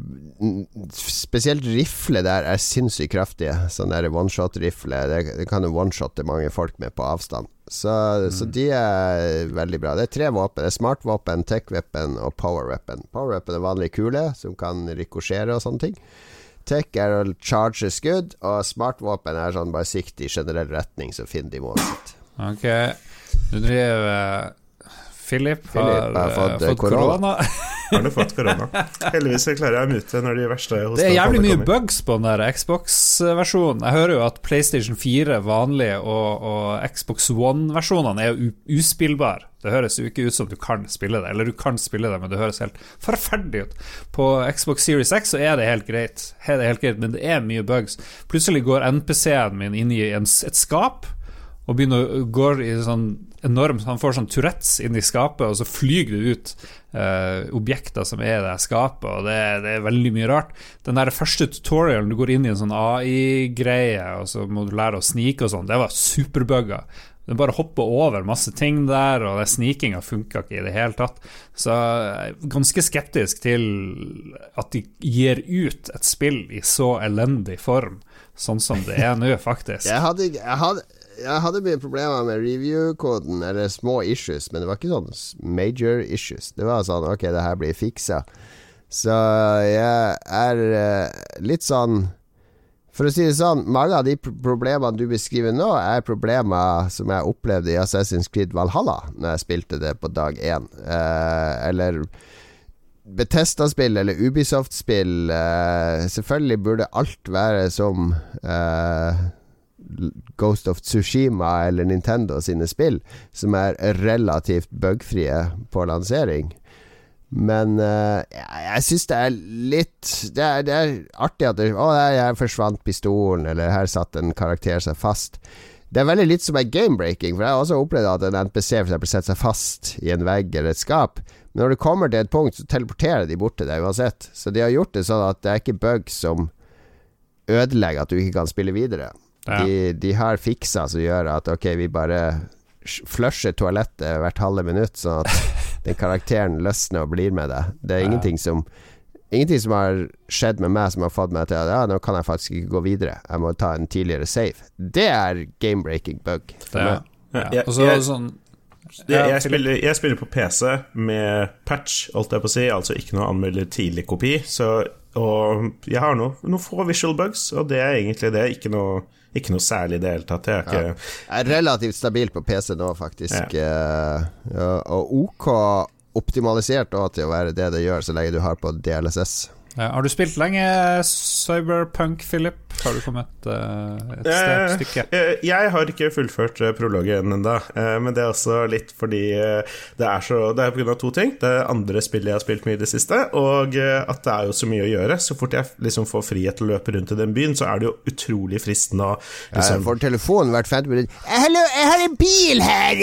Spesielt rifle der er sinnssykt kraftige. Sånn der one-shot-rifle. Det, det kan du one-shotte mange folk med på avstand. Så, mm. så, de er veldig bra. Det er tre våpen. Det er smart-våpen, tech-weapon og power-weapon. Power-weapon er vanlig kule som kan rikosjere og sånne ting. Tech er å charge skudd, og smart-våpen er sånn bare sikt i generell retning, så finner de målet sitt. Ok, du driver uh, Philip har, Philip har fått, uh, fått korona. korona. Har du fått korona? Heldigvis klarer jeg å mute når de verste Det er jævlig mye bugs på den der Xbox-versjonen. Jeg hører jo at PlayStation 4 vanlig og, og Xbox One-versjonene er uspillbare. Det høres jo ikke ut som du kan spille det, eller du kan spille det, men det høres helt forferdelig ut. På Xbox Series X så er det helt greit, er det helt greit men det er mye bugs. Plutselig går NPC-en min inn i en, et skap og begynner å gå i sånn enormt Han får sånn Tourettes inn i skapet, og så flyr det ut eh, objekter som er i det skapet, og det, det, er veldig mye rart. Den der første tutorialen, du går inn i en sånn AI-greie, og så må du lære å snike og sånn, det var superbugga. Den bare hopper over masse ting der, og snikinga funka ikke i det hele tatt. Så jeg er ganske skeptisk til at de gir ut et spill i så elendig form, sånn som det er nå, faktisk. jeg hadde, jeg hadde jeg hadde mye problemer med review-koden, eller små issues, men det var ikke sånn major issues. Det var sånn ok, det her blir fiksa. Så jeg er uh, litt sånn For å si det sånn, mange av de problemene du beskriver nå, er problemer som jeg opplevde i Assassin's Creed Valhalla, når jeg spilte det på dag én. Uh, eller Betesta-spill eller Ubisoft-spill. Uh, selvfølgelig burde alt være som Ghost of Tsushima eller Nintendo sine spill, som er relativt bugfrie på lansering. Men uh, jeg, syns det er litt det er, det er, artig at det, Å, her forsvant pistolen, eller her satt en karakter seg fast. Det er veldig litt som er game-breaking, for jeg har også opplevd at en NPC for eksempel setter seg fast i en vegg eller et skap. Men når du kommer til et punkt, så teleporterer de bort til deg uansett. Så de har gjort det sånn at det er ikke bugs som ødelegger at du ikke kan spille videre. Ja. De, de, har fiksa som gjør at ok, vi bare flusher toalettet hvert halve minutt, sånn at den karakteren løsner og blir med deg. Det er ingenting som Ingenting som har skjedd med meg som har fått meg til at ja, nå kan jeg faktisk ikke gå videre. Jeg må ta en tidligere save. Det er game-breaking bug. Ja. Ja. Og så sånn jeg, jeg, spiller, jeg, spiller, på PC med patch, holdt jeg på å si, altså ikke noe anmelder tidlig kopi. Så, og jeg har noen noe få visual bugs, og det er egentlig det. Ikke noe ikke noe særlig i det hele tatt. Jeg er, ikke... ja. er relativt stabil på PC nå, faktisk. Ja. Uh, og OK optimalisert også til å være det det gjør, så lenge du har på DLSS. Ja, har du spilt lenge Cyberpunk, Philip? Har du kommet uh, et sted, uh, stykke? Uh, jeg har ikke fullført prologen ennå, men det er også litt fordi det er så Det er pga. to ting. Det andre spillet jeg har spilt mye i det siste, og at det er jo så mye å gjøre. Så fort jeg liksom får frihet til å løpe rundt i den byen, så er det jo utrolig fristende å liksom Jeg får telefonen hvert femte minutt. 'Hallo, jeg har en bil her!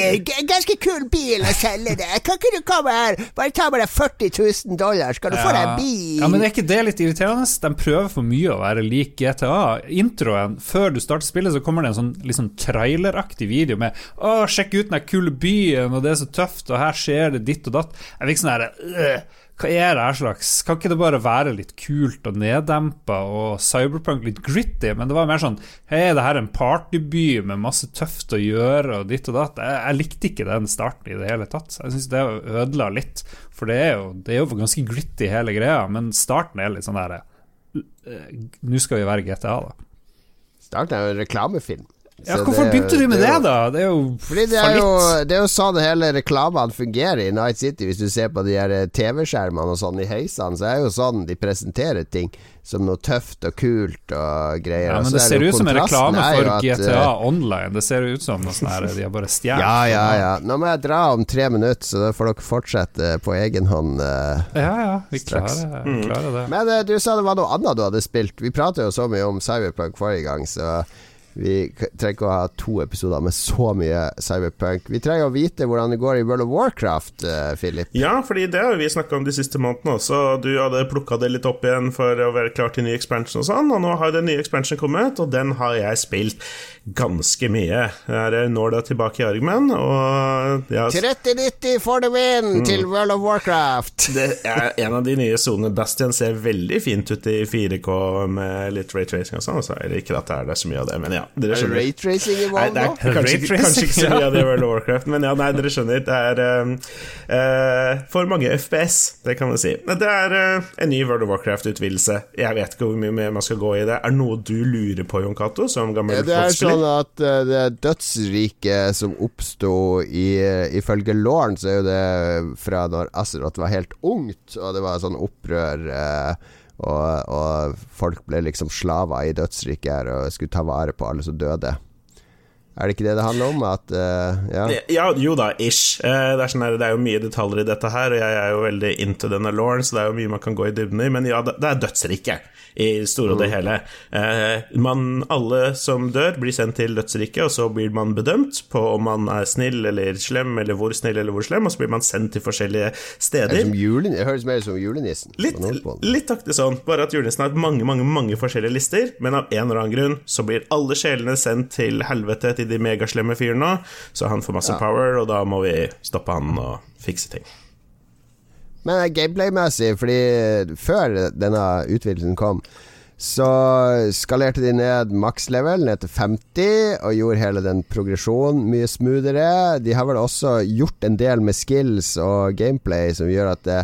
Ganske kul bil å selge deg. Kan ikke du komme her? Bare ta med deg 40 000 dollar, skal du ja. få deg en bil.' Ja, men det er ikke det litt irriterende? De prøver for mye å være lik GTA. Introen, før du starter spillet, så kommer det en sånn liksom traileraktig video med 'Å, sjekk ut den kule byen, og det er så tøft, og her skjer det ditt og datt'. Jeg fikk sånn herre øh, hva er det her slags Kan ikke det bare være litt kult og neddempa og cyberpunk litt gritty? Men det var mer sånn Hei, er det her en partyby med masse tøft å gjøre og ditt og datt? Jeg, jeg likte ikke den starten i det hele tatt. Jeg syns det ødela litt. For det er, jo, det er jo ganske gritty hele greia, men starten er litt sånn der eh, Nå skal vi være GTA, da. Starten er jo en reklamefilm. Ja, hvorfor det, begynte du med det, det, da? Det er jo Fordi det er jo, det er jo sånn hele reklamene fungerer i Night City. Hvis du ser på de her TV-skjermene og sånn i heisene, så er det jo sånn de presenterer ting som noe tøft og kult og greier. Ja, men det ser ut som en reklame for at, GTA uh, Online. Det ser ut som noe sånn her de har bare stjålet. Ja, ja, ja. Nå må jeg dra om tre minutter, så da får dere fortsette på egen hånd. Uh, ja, ja, vi klarer, mm. klarer det. Men uh, du sa det var noe annet du hadde spilt. Vi pratet jo så mye om Cyberpunk forrige gang, så vi trenger ikke å ha to episoder med så mye cyberpunk. Vi trenger å vite hvordan det går i World of Warcraft, uh, Philip. Ja, fordi det har vi snakka om de siste månedene også. Du hadde plukka det litt opp igjen for å være klar til ny expansion og sånn, og nå har den nye expansion kommet, og den har jeg spilt ganske mye. Jeg er nåla tilbake i armen, og ja. 3090 for the win mm. til World of Warcraft! Det er en av de nye sonene. Bastion ser veldig fint ut i 4K med litt raytracing og sånn, så er det ikke at det er så mye av det, men ja ja, dere skjønner. Er raytracing i WoW nå? Kanskje, kanskje, ikke så mye av det i World of Warcraft, men ja, nei, dere skjønner. Det er uh, for mange FPS, det kan man si. Det er uh, en ny World of Warcraft-utvidelse. Jeg vet ikke hvor mye mer man skal gå i det. Er det noe du lurer på, Jon Cato, som gammel Det er sånn at uh, det dødsriket som oppsto ifølge Lauren, så er jo det fra når Azeroth var helt ungt, og det var sånn opprør uh, og, og, folk ble liksom slaver i dødsriket her og skulle ta vare på alle som døde. Er det ikke det det handler om? At, uh, ja. ja. jo da, ish. Uh, det, er sånn det, er jo mye detaljer i dette her, og jeg er jo veldig into denne lauren, så det er jo mye man kan gå i dybden i, men ja, det er dødsriket i store og det mm. hele. Eh, man, alle som dør, blir sendt til dødsriket, og så blir man bedømt på om man er snill eller slem, eller hvor snill eller hvor slem, og så blir man sendt til forskjellige steder. Det, julen, det høres mer ut som julenissen. Litt, litt aktig sånn, bare at julenissen har mange, mange, mange forskjellige lister, men av en eller annen grunn så blir alle sjelene sendt til helvete til de megaslemme fyrene, så han får masse ja. power, og da må vi stoppe han og fikse ting. Men gameplay-messig, fordi før denne utvidelsen kom, så skalerte de ned makslevel ned til 50 og gjorde hele den progresjonen mye smoothere. De har vel også gjort en del med skills og gameplay som gjør at det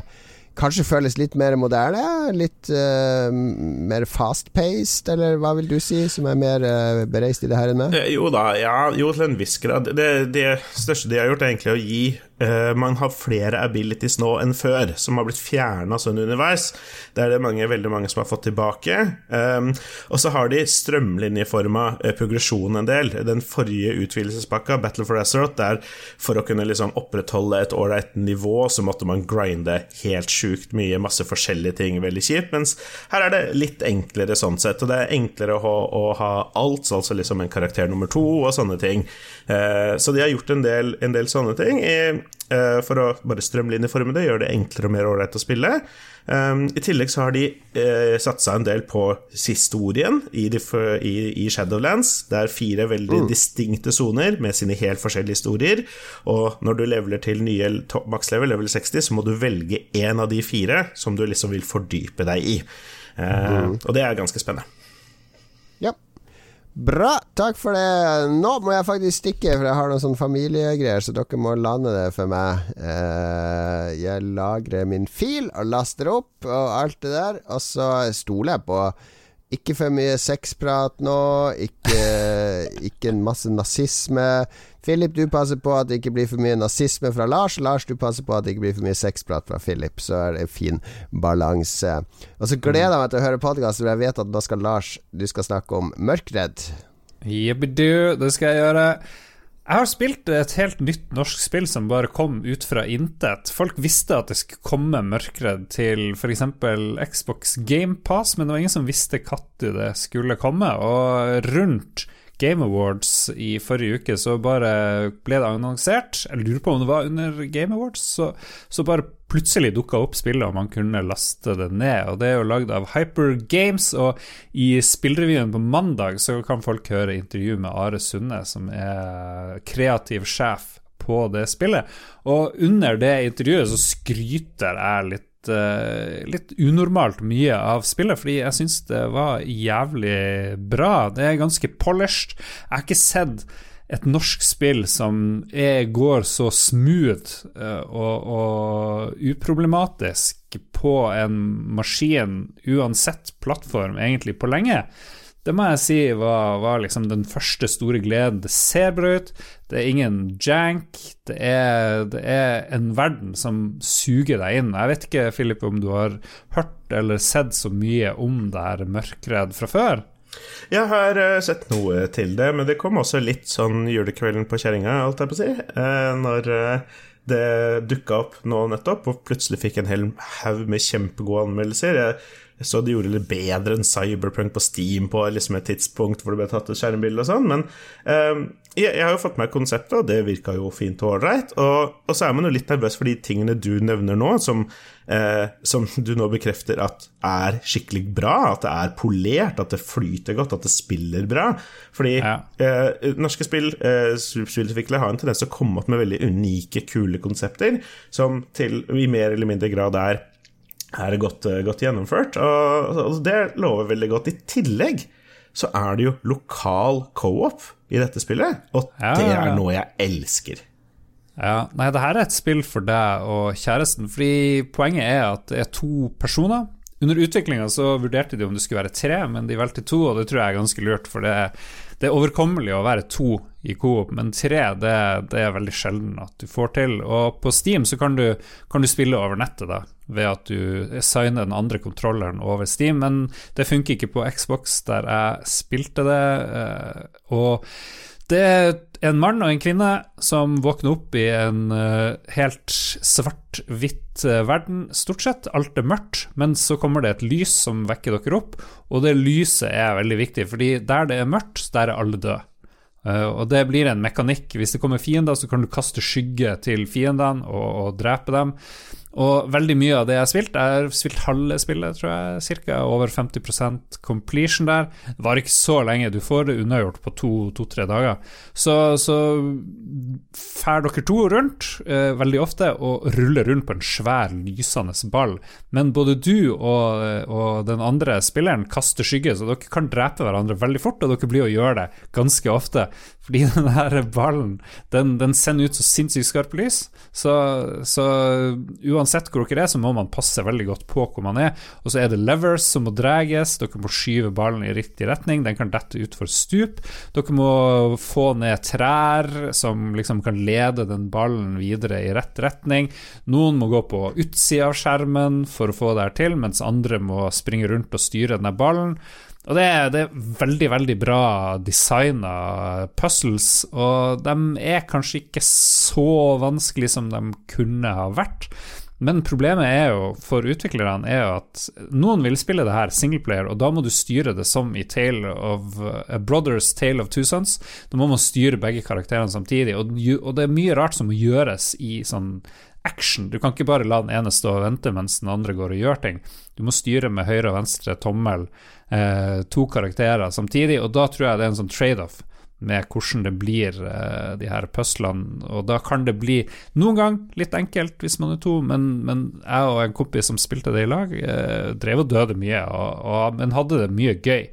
kanskje føles litt mer moderne? Litt uh, mer fast-paced, eller hva vil du si, som er mer uh, bereist i det her enn meg? jo da, ja, jo til en viss grad. Det, det, største de har gjort, er egentlig å gi Man har flere abilities nå enn før, som har blitt fjerna sånn underveis. Det er det mange, veldig mange som har fått tilbake. Um, og så har de strømlinjeforma uh, progresjon en del. Den forrige utvidelsespakka, Battle for Azeroth, der for å kunne liksom opprettholde et ålreit nivå, så måtte man grinde helt sjukt mye, masse forskjellige ting, veldig kjipt. Mens her er det litt enklere sånn sett, og det er enklere å, å ha alt, altså liksom en karakter nummer to og sånne ting. Uh, så de har gjort en del, en del sånne ting i, eh, for å bare strømlinjeforme det, gjøre det enklere og mer ålreit å spille. Um, I tillegg så har de uh, satsa en del på historien i, Shadowlands. Det er fire veldig mm. distinkte soner med sine helt forskjellige historier. Og når du leveler til nye makslevel, level 60, så må du velge én av de fire som du liksom vil fordype deg i. Uh, mm. Og det er ganske spennende. Bra, takk for det. Nå må jeg faktisk stikke, for jeg har noen sånne familiegreier, så dere må lande det for meg. Eh, jeg lagrer min fil og laster opp og alt det der, og så stoler jeg på ikke for mye sexprat nå, ikke, ikke en masse nazisme. Philip, du passer på at det ikke blir for mye nazisme fra Lars. Lars, du passer på at det ikke blir for mye sexprat fra Philip. Så er det en fin balanse. Og så gleder jeg meg til å høre podkasten, for jeg vet at nå skal Lars Du skal snakke om Mørkredd. Jippidu, det skal jeg gjøre. Jeg har spilt et helt nytt norsk spill som bare kom ut fra intet. Folk visste at det skulle komme Mørkredd til f.eks. Xbox GamePass, men det var ingen som visste når det skulle komme. Og rundt Game Awards i forrige uke, så bare ble det annonsert. Jeg lurer på om det var under Game Awards. Så, så bare plutselig dukka opp spillet, og man kunne laste det ned. Og Det er jo lagd av Hyper Games, og i spillrevyen på mandag så kan folk høre intervju med Are Sunde, som er kreativ sjef på det spillet. Og under det intervjuet så skryter jeg litt litt, uh, unormalt mye av spillet, fordi jeg syns det var jævlig bra. Det er ganske polished. Jeg har ikke sett et norsk spill som er, går så smooth uh, og, og, uproblematisk på en maskin, uansett plattform, egentlig, på lenge. Det må jeg si var, var liksom den første store gleden. Det ser bra ut, det er ingen jank, det er, det er, en verden som suger deg inn. Jeg vet ikke, Philip, om du har hørt eller sett så mye om det her Mørkredd fra før? Jeg har uh, sett noe til det, men det kom også litt sånn julekvelden på kjerringa, alt jeg på å si, uh, når uh, det dukka opp nå nettopp, og plutselig fikk en hel haug med kjempegode anmeldelser. Jeg så de gjorde det bedre enn Cyberpunk på Steam på liksom et tidspunkt hvor det ble tatt et skjermbilde og sånn, men jeg, jeg, har jo fått med konseptet, og det virka jo fint og ålreit. Og, og, så er man jo litt nervøs for de tingene du nevner nå, som, eh, som, du nå bekrefter at er skikkelig bra, at det er polert, at det flyter godt, at det spiller bra. Fordi ja. eh, norske spill, eh, spillutviklere har en tendens til å komme opp med veldig unike, kule konsepter, som til i mer eller mindre grad er er godt, eh, godt gjennomført, og, og det lover veldig godt. I tillegg så er det jo lokal co-op i dette spillet, og ja, det er noe jeg elsker. Ja, Nei, det her er et spill for deg og kjæresten, fordi poenget er at det er to personer. Under utviklinga så vurderte de om det skulle være tre, men de valgte to, og det tror jeg er ganske lurt, for det er det er overkommelig å være to i coop, men tre det, det, er veldig sjelden at du får til. Og på Steam så kan du, kan du spille over nettet, da, ved at du signer den andre kontrolleren over Steam, men det funker ikke på Xbox, der jeg spilte det. Eh, og det er en mann og en kvinne som våkner opp i en uh, helt svart-hvitt uh, verden, stort sett. Alt er mørkt, men så kommer det et lys som vekker dere opp, og det lyset er veldig viktig, fordi der det er mørkt, der er alle døde. Og det blir en mekanikk. Hvis det kommer fiender, så kan du kaste skygge til fiendene og, og drepe dem. Og veldig mye av det jeg har spilt, jeg har spilt halve spillet, tror jeg, ca. Over 50% completion der. Det var ikke så lenge, du får det unnagjort på to-tre to, dager. Så, så fær dere to rundt eh, veldig ofte og ruller rundt på en svær, lysende ball. Men både du og, og, den andre spilleren kaster skygge, så dere kan drepe hverandre veldig fort, og dere blir å gjøre det ganske ofte. Fordi den der ballen, den, den sender ut så sinnssykt skarpt lys, så, så uansett hvor dere er, så må man passe veldig godt på hvor man er. Og så er det levers som må dreges, dere må skyve ballen i riktig retning, den kan dette utfor stup. Dere må få ned trær som liksom kan lede den ballen videre i rett retning. Noen må gå på utsida av skjermen for å få det her til, mens andre må springe rundt og styre denne ballen. Og det er, det er, veldig, veldig bra designa puzzles, og de er kanskje ikke så vanskelig som de kunne ha vært. Men problemet er jo for utviklerne er jo at noen vil spille det her singleplayer, og da må du styre det som i Tale of uh, Brothers Tale of Two Sons. Da må man styre begge karakterene samtidig, og, og, det er mye rart som må gjøres i sånn action. Du kan ikke bare la den ene stå og vente mens den andre går og gjør ting. Du må styre med høyre og venstre tommel eh, to karakterer samtidig, og da tror jeg det er en sånn trade-off med hvordan det blir, eh, de her puslene. Og da kan det bli noen gang litt enkelt hvis man er to, men, men jeg og en kompis som spilte det i lag, eh, drev og døde mye, og, og, men hadde det mye gøy.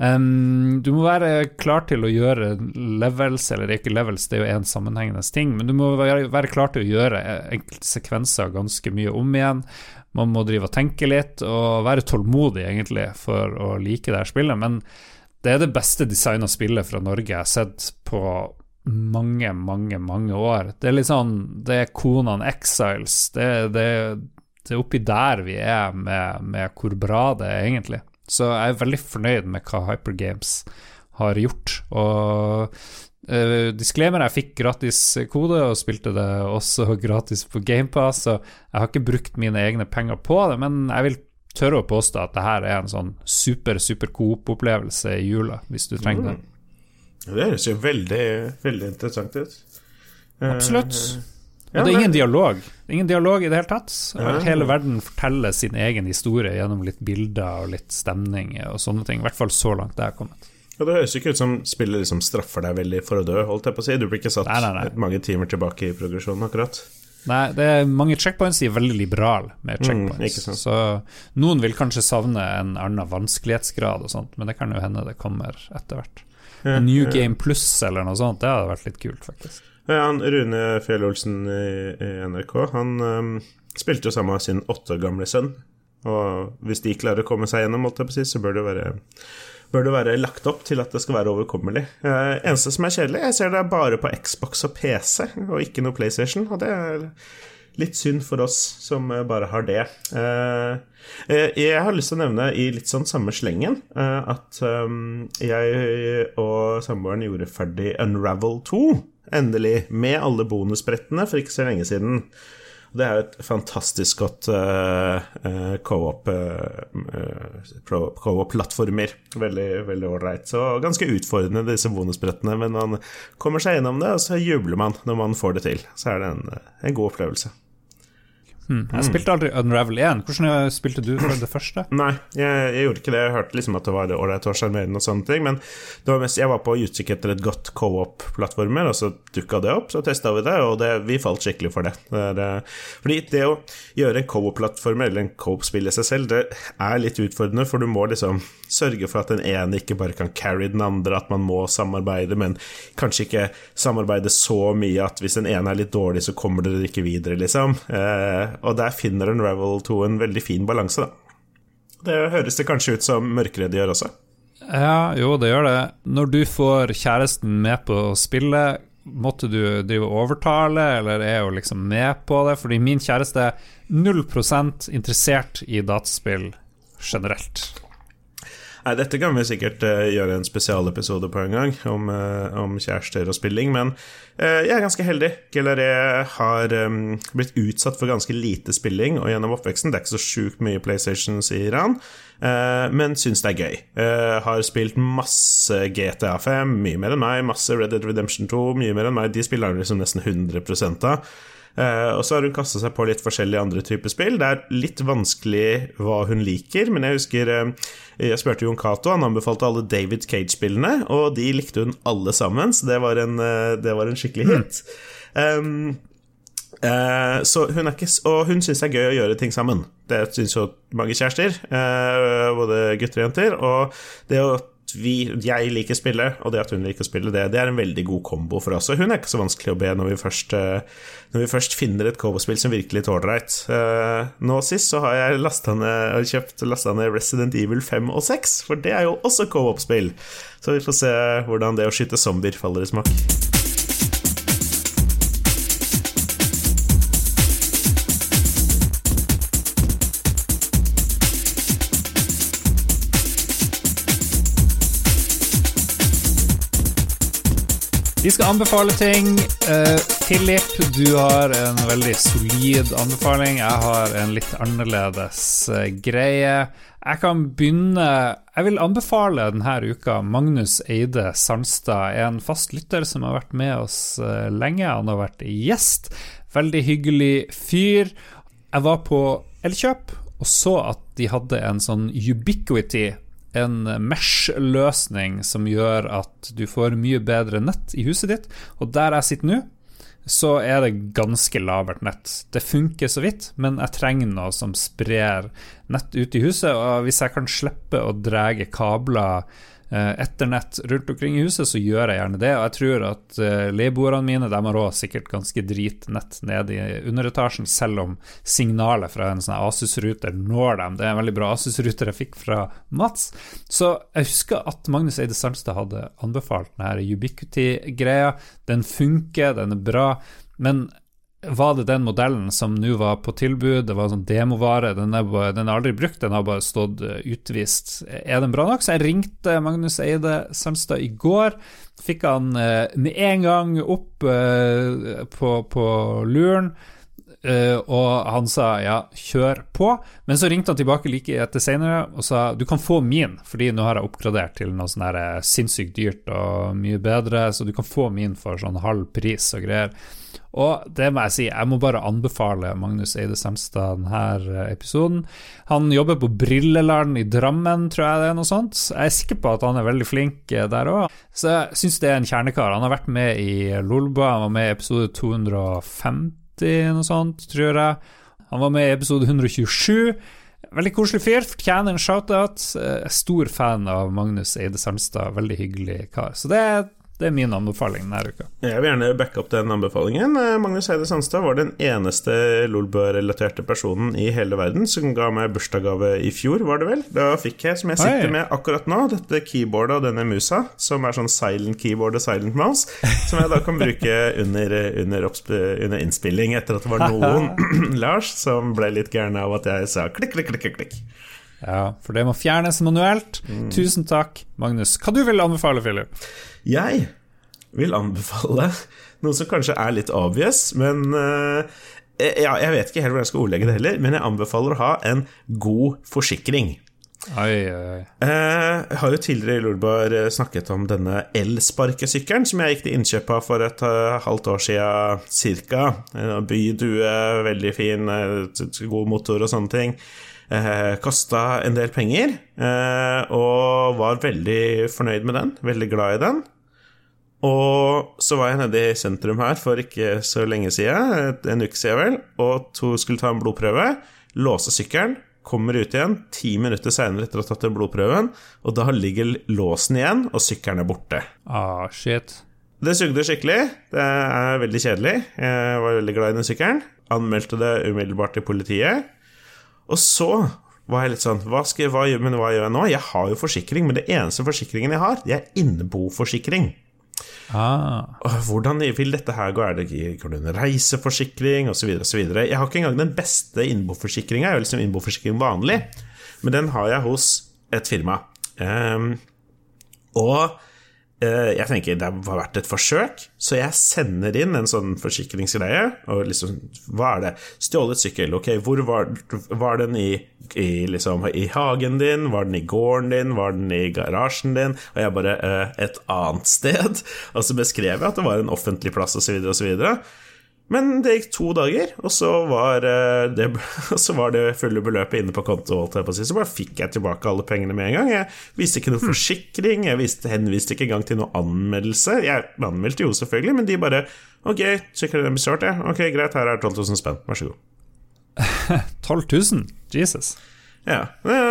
Um, du må være klar til å gjøre levels, eller ikke levels, det er jo én sammenhengende ting, men du må være, klar til å gjøre enkelte sekvenser ganske mye om igjen. Man må drive og tenke litt, og være tålmodig, egentlig, for å like det her spillet. men det er det beste designa spillet fra Norge jeg har sett på mange, mange, mange år. Det er litt sånn Det er Konan Exiles. Det, det, det er oppi der vi er med, med, hvor bra det er, egentlig. Så jeg er veldig fornøyd med hva Hypergames har gjort. Og uh, disclaimer, jeg fikk gratis kode og spilte det også gratis på GamePass, så jeg har ikke brukt mine egne penger på det, men jeg vil tørre å påstå at det her er en sånn super, super coop-opplevelse i jula, hvis du trenger det. Mm. Det høres jo veldig, veldig interessant ut. Absolutt. Og det er ingen dialog. Ingen dialog i det hele tatt. Hele verden forteller sin egen historie gjennom litt bilder og litt stemning og sånne ting. I hvert fall så langt det er kommet. Ja, Det høres ikke ut som spillet liksom straffer deg veldig for å dø, holdt jeg på å si. Du blir ikke satt nei, nei, nei. mange timer tilbake i progresjonen, akkurat. Nei, det er mange checkpoints de er veldig liberale med Mm, checkpoints. Mm, så noen vil kanskje savne en annen vanskelighetsgrad og sånt, men det kan jo hende det kommer etter hvert. Ja, New ja. Game Plus eller noe sånt, det hadde vært litt kult, faktisk. Ja, han, Rune Fjell Olsen i, i NRK Han um, spilte jo sammen med sin åtte år gamle sønn. Og hvis de klarer å komme seg gjennom, holdt på å så bør det være Bør det være lagt opp til at det skal være overkommelig. Eh, eneste som er kjedelig, jeg ser det er bare på Xbox og PC, og ikke noe PlayStation. Og det er litt synd for oss som eh, bare har det. Eh, eh, jeg har lyst til å nevne i litt sånn samme slengen at jeg og samboeren gjorde ferdig Unravel 2, endelig, med alle bonusbrettene for ikke så lenge siden. Det er jo et fantastisk godt uh, co-op uh, co-op-plattformer. Veldig veldig ålreit. Så ganske utfordrende, disse bonusbrettene, men man kommer seg gjennom det, og så jubler man når man får det til. Så er det en, en god opplevelse. Hmm. Jeg spilte aldri Unravel 1. Hvordan spilte du for det første? Nei, jeg, jeg gjorde ikke det. Jeg hørte liksom at det var ålreit og sjarmerende og sånne ting, men det var mest, jeg var på utkikk etter et godt co-op-plattformer, og så dukka det opp, så testa vi det, og det, vi falt skikkelig for det. det er, eh, fordi det å gjøre en co-op-plattformer, eller en co-op-spill i seg selv, det er litt utfordrende, for du må liksom sørge for at den ene ikke bare kan carry den andre, at man må samarbeide, men kanskje ikke samarbeide så mye at hvis den ene er litt dårlig, så kommer dere ikke videre, liksom. Eh, og der finner Unravel 2 en veldig fin balanse, da. Det høres det kanskje ut som Mørkeredd gjør også. Ja, jo, det gjør det. Når du får kjæresten med på spillet, måtte du drive og overtale, eller er hun liksom med på det? Fordi min kjæreste er 0 interessert i dataspill generelt. Nei, dette kan vi sikkert uh, gjøre en spesialepisode på en gang, om, uh, om kjærester og spilling, men uh, jeg er ganske heldig. Gelaré har um, blitt utsatt for ganske lite spilling, og gjennom oppveksten Det er ikke så sjukt mye PlayStations i Iran, men syns det er gøy. har spilt masse GTA 5, mye mer enn meg, masse Red Dead Redemption 2, mye mer enn meg. De spiller han liksom nesten 100 av. Uh, og så har hun kasta seg på litt forskjellige andre typer spill. Det er litt vanskelig hva hun liker, men jeg husker uh, jeg spurte Jon Cato, han anbefalte alle David Cage-spillene, og de likte hun alle sammen, så det var en, uh, det var en skikkelig hit. Um, så hun er ikke, og hun syns det er gøy å gjøre ting sammen. Det syns jo mange kjærester, både gutter og jenter. Og det å vi, jeg liker spille, og det at hun liker å spille, det, det er en veldig god kombo for oss. Og hun er ikke så vanskelig å be når vi først, når vi først finner et coverspill som virkelig er ålreit. Nå sist så har jeg ned, kjøpt lasta ned Resident Evil 5 og 6, for det er jo også co-op-spill. Så vi får se hvordan det å skyte zombier faller i smak. Vi skal anbefale ting. Uh, Philip, du har en veldig solid anbefaling. Jeg har en litt annerledes uh, greie. Jeg kan begynne Jeg vil anbefale denne uka Magnus Eide Sandstad, en fast lytter som har vært med oss uh, lenge. Han har vært gjest. Veldig hyggelig fyr. Jeg var på Elkjøp og så at de hadde en sånn Ubiquity en Mesh-løsning som gjør at du får mye bedre nett i huset ditt. Og der jeg sitter nå, så er det ganske lavert nett. Det funker så vidt, men jeg trenger noe som sprer nett ut i huset. Og hvis jeg kan slippe å dra kabler etternett rundt omkring i huset, så gjør jeg gjerne det. Og jeg tror at uh, leieboerne mine de har også sikkert ganske dritnett nede i underetasjen, selv om signalet fra en sånn Asus-ruter når dem. Det er en veldig bra Asus-ruter jeg fikk fra Mats. Så jeg husker at Magnus Eide Sandstad hadde anbefalt denne Ubiquity-greia. Den funker, den er bra. Men var det den modellen som nå var på tilbud, det var sånn demovare, den er, bare, den er aldri brukt, den har bare stått utvist. Er den bra nok? Så jeg ringte Magnus Eide Sandstad i går. Fikk han eh, med en gang opp eh, på, på luren. Uh, og han sa ja, kjør på. Men så ringte han tilbake like etter senere og sa du kan få min, fordi nå har jeg oppgradert til noe sånn sinnssykt dyrt og mye bedre, så du kan få min for sånn halv pris og greier. Og det må jeg si, jeg må bare anbefale Magnus Eide Semstad denne episoden. Han jobber på Brilleland i Drammen, tror jeg det er noe sånt. Jeg er sikker på at han er veldig flink der òg, så jeg syns det er en kjernekar. Han har vært med i Lolba, han var med i episode 250 noe sånt, tror jeg. Han var med i episode 127. Veldig koselig fyr, fortjener en shout-out. Eh, Stor fan av Magnus Eide Sandstad, veldig hyggelig kar. Så det, det er min anbefaling denne uka. Jeg vil gjerne backe opp den anbefalingen. Eh, Magnus Eide Sandstad var den eneste Lolbø-relaterte personen i hele verden som ga meg bursdagsgave i fjor, var det vel? Da fikk jeg, som jeg sitter Oi. med akkurat nå, dette keyboardet og denne musa, som er sånn silent keyboard og silent mouse, som jeg da kan bruke under, under, under innspilling, etter at det var noen, Lars, som ble litt gæren av at jeg sa klikk, klikk, klikk, klikk. Ja, for det må fjernes manuelt. Tusen takk, Magnus. Hva du vil anbefale, Philip? Jeg vil anbefale noe som kanskje er litt obvious, men uh, ja, Jeg vet ikke helt hvordan jeg skal ordlegge det heller, men jeg anbefaler å ha en god forsikring. Oi, oi, oi. Eh, Jeg har jo tidligere i Lolbar eh, snakket om denne elsparkesykkelen som jeg gikk til innkjøp av for et eh, halvt år siden cirka. Eh, Bydue, veldig fin, eh, god motor og sånne ting. Eh, Kasta en del penger, eh, og var veldig fornøyd med den. Veldig glad i den. Og så var jeg nede i sentrum her for ikke så lenge siden, en uke siden vel, og to skulle ta en blodprøve. Låse sykkelen, kommer ut igjen ti minutter seinere etter å ha tatt den blodprøven, og da ligger låsen igjen, og sykkelen er borte. Ah, shit. Det sugde skikkelig. Det er veldig kjedelig. Jeg var veldig glad i den sykkelen. Anmeldte det umiddelbart til politiet. Og så var jeg litt sånn hva skal jeg, hva, Men hva gjør jeg nå? Jeg har jo forsikring, men det eneste forsikringen jeg har, det er inneboforsikring. Ah. Hvordan vil dette her gå? Er det ikke en reiseforsikring osv.? Jeg har ikke engang den beste innboforsikringa. Jeg har liksom innboforsikring vanlig, men den har jeg hos et firma. Um, og jeg tenker det har vært et forsøk, så jeg sender inn en sånn forsikringsgreie. Og liksom, hva er det? Stjålet sykkel, ok, hvor var, var den i, i, liksom, i hagen din? Var den i gården din? Var den i garasjen din? Og jeg bare eh, et annet sted. Og så beskrev jeg at det var en offentlig plass, osv., osv. Men det gikk to dager, og så var, eh, det, så var det fulle beløpet inne på konto. jeg. Så bare fikk jeg tilbake alle pengene med en gang. Jeg viste ikke noe forsikring, jeg viste, henviste ikke engang til noen anmeldelse. Jeg anmeldte jo selvfølgelig, men de bare Ok, sjekker er bestjålet, ja. Ok, greit, her er 12 000 spenn, vær så god. 12 000? Jesus. Ja,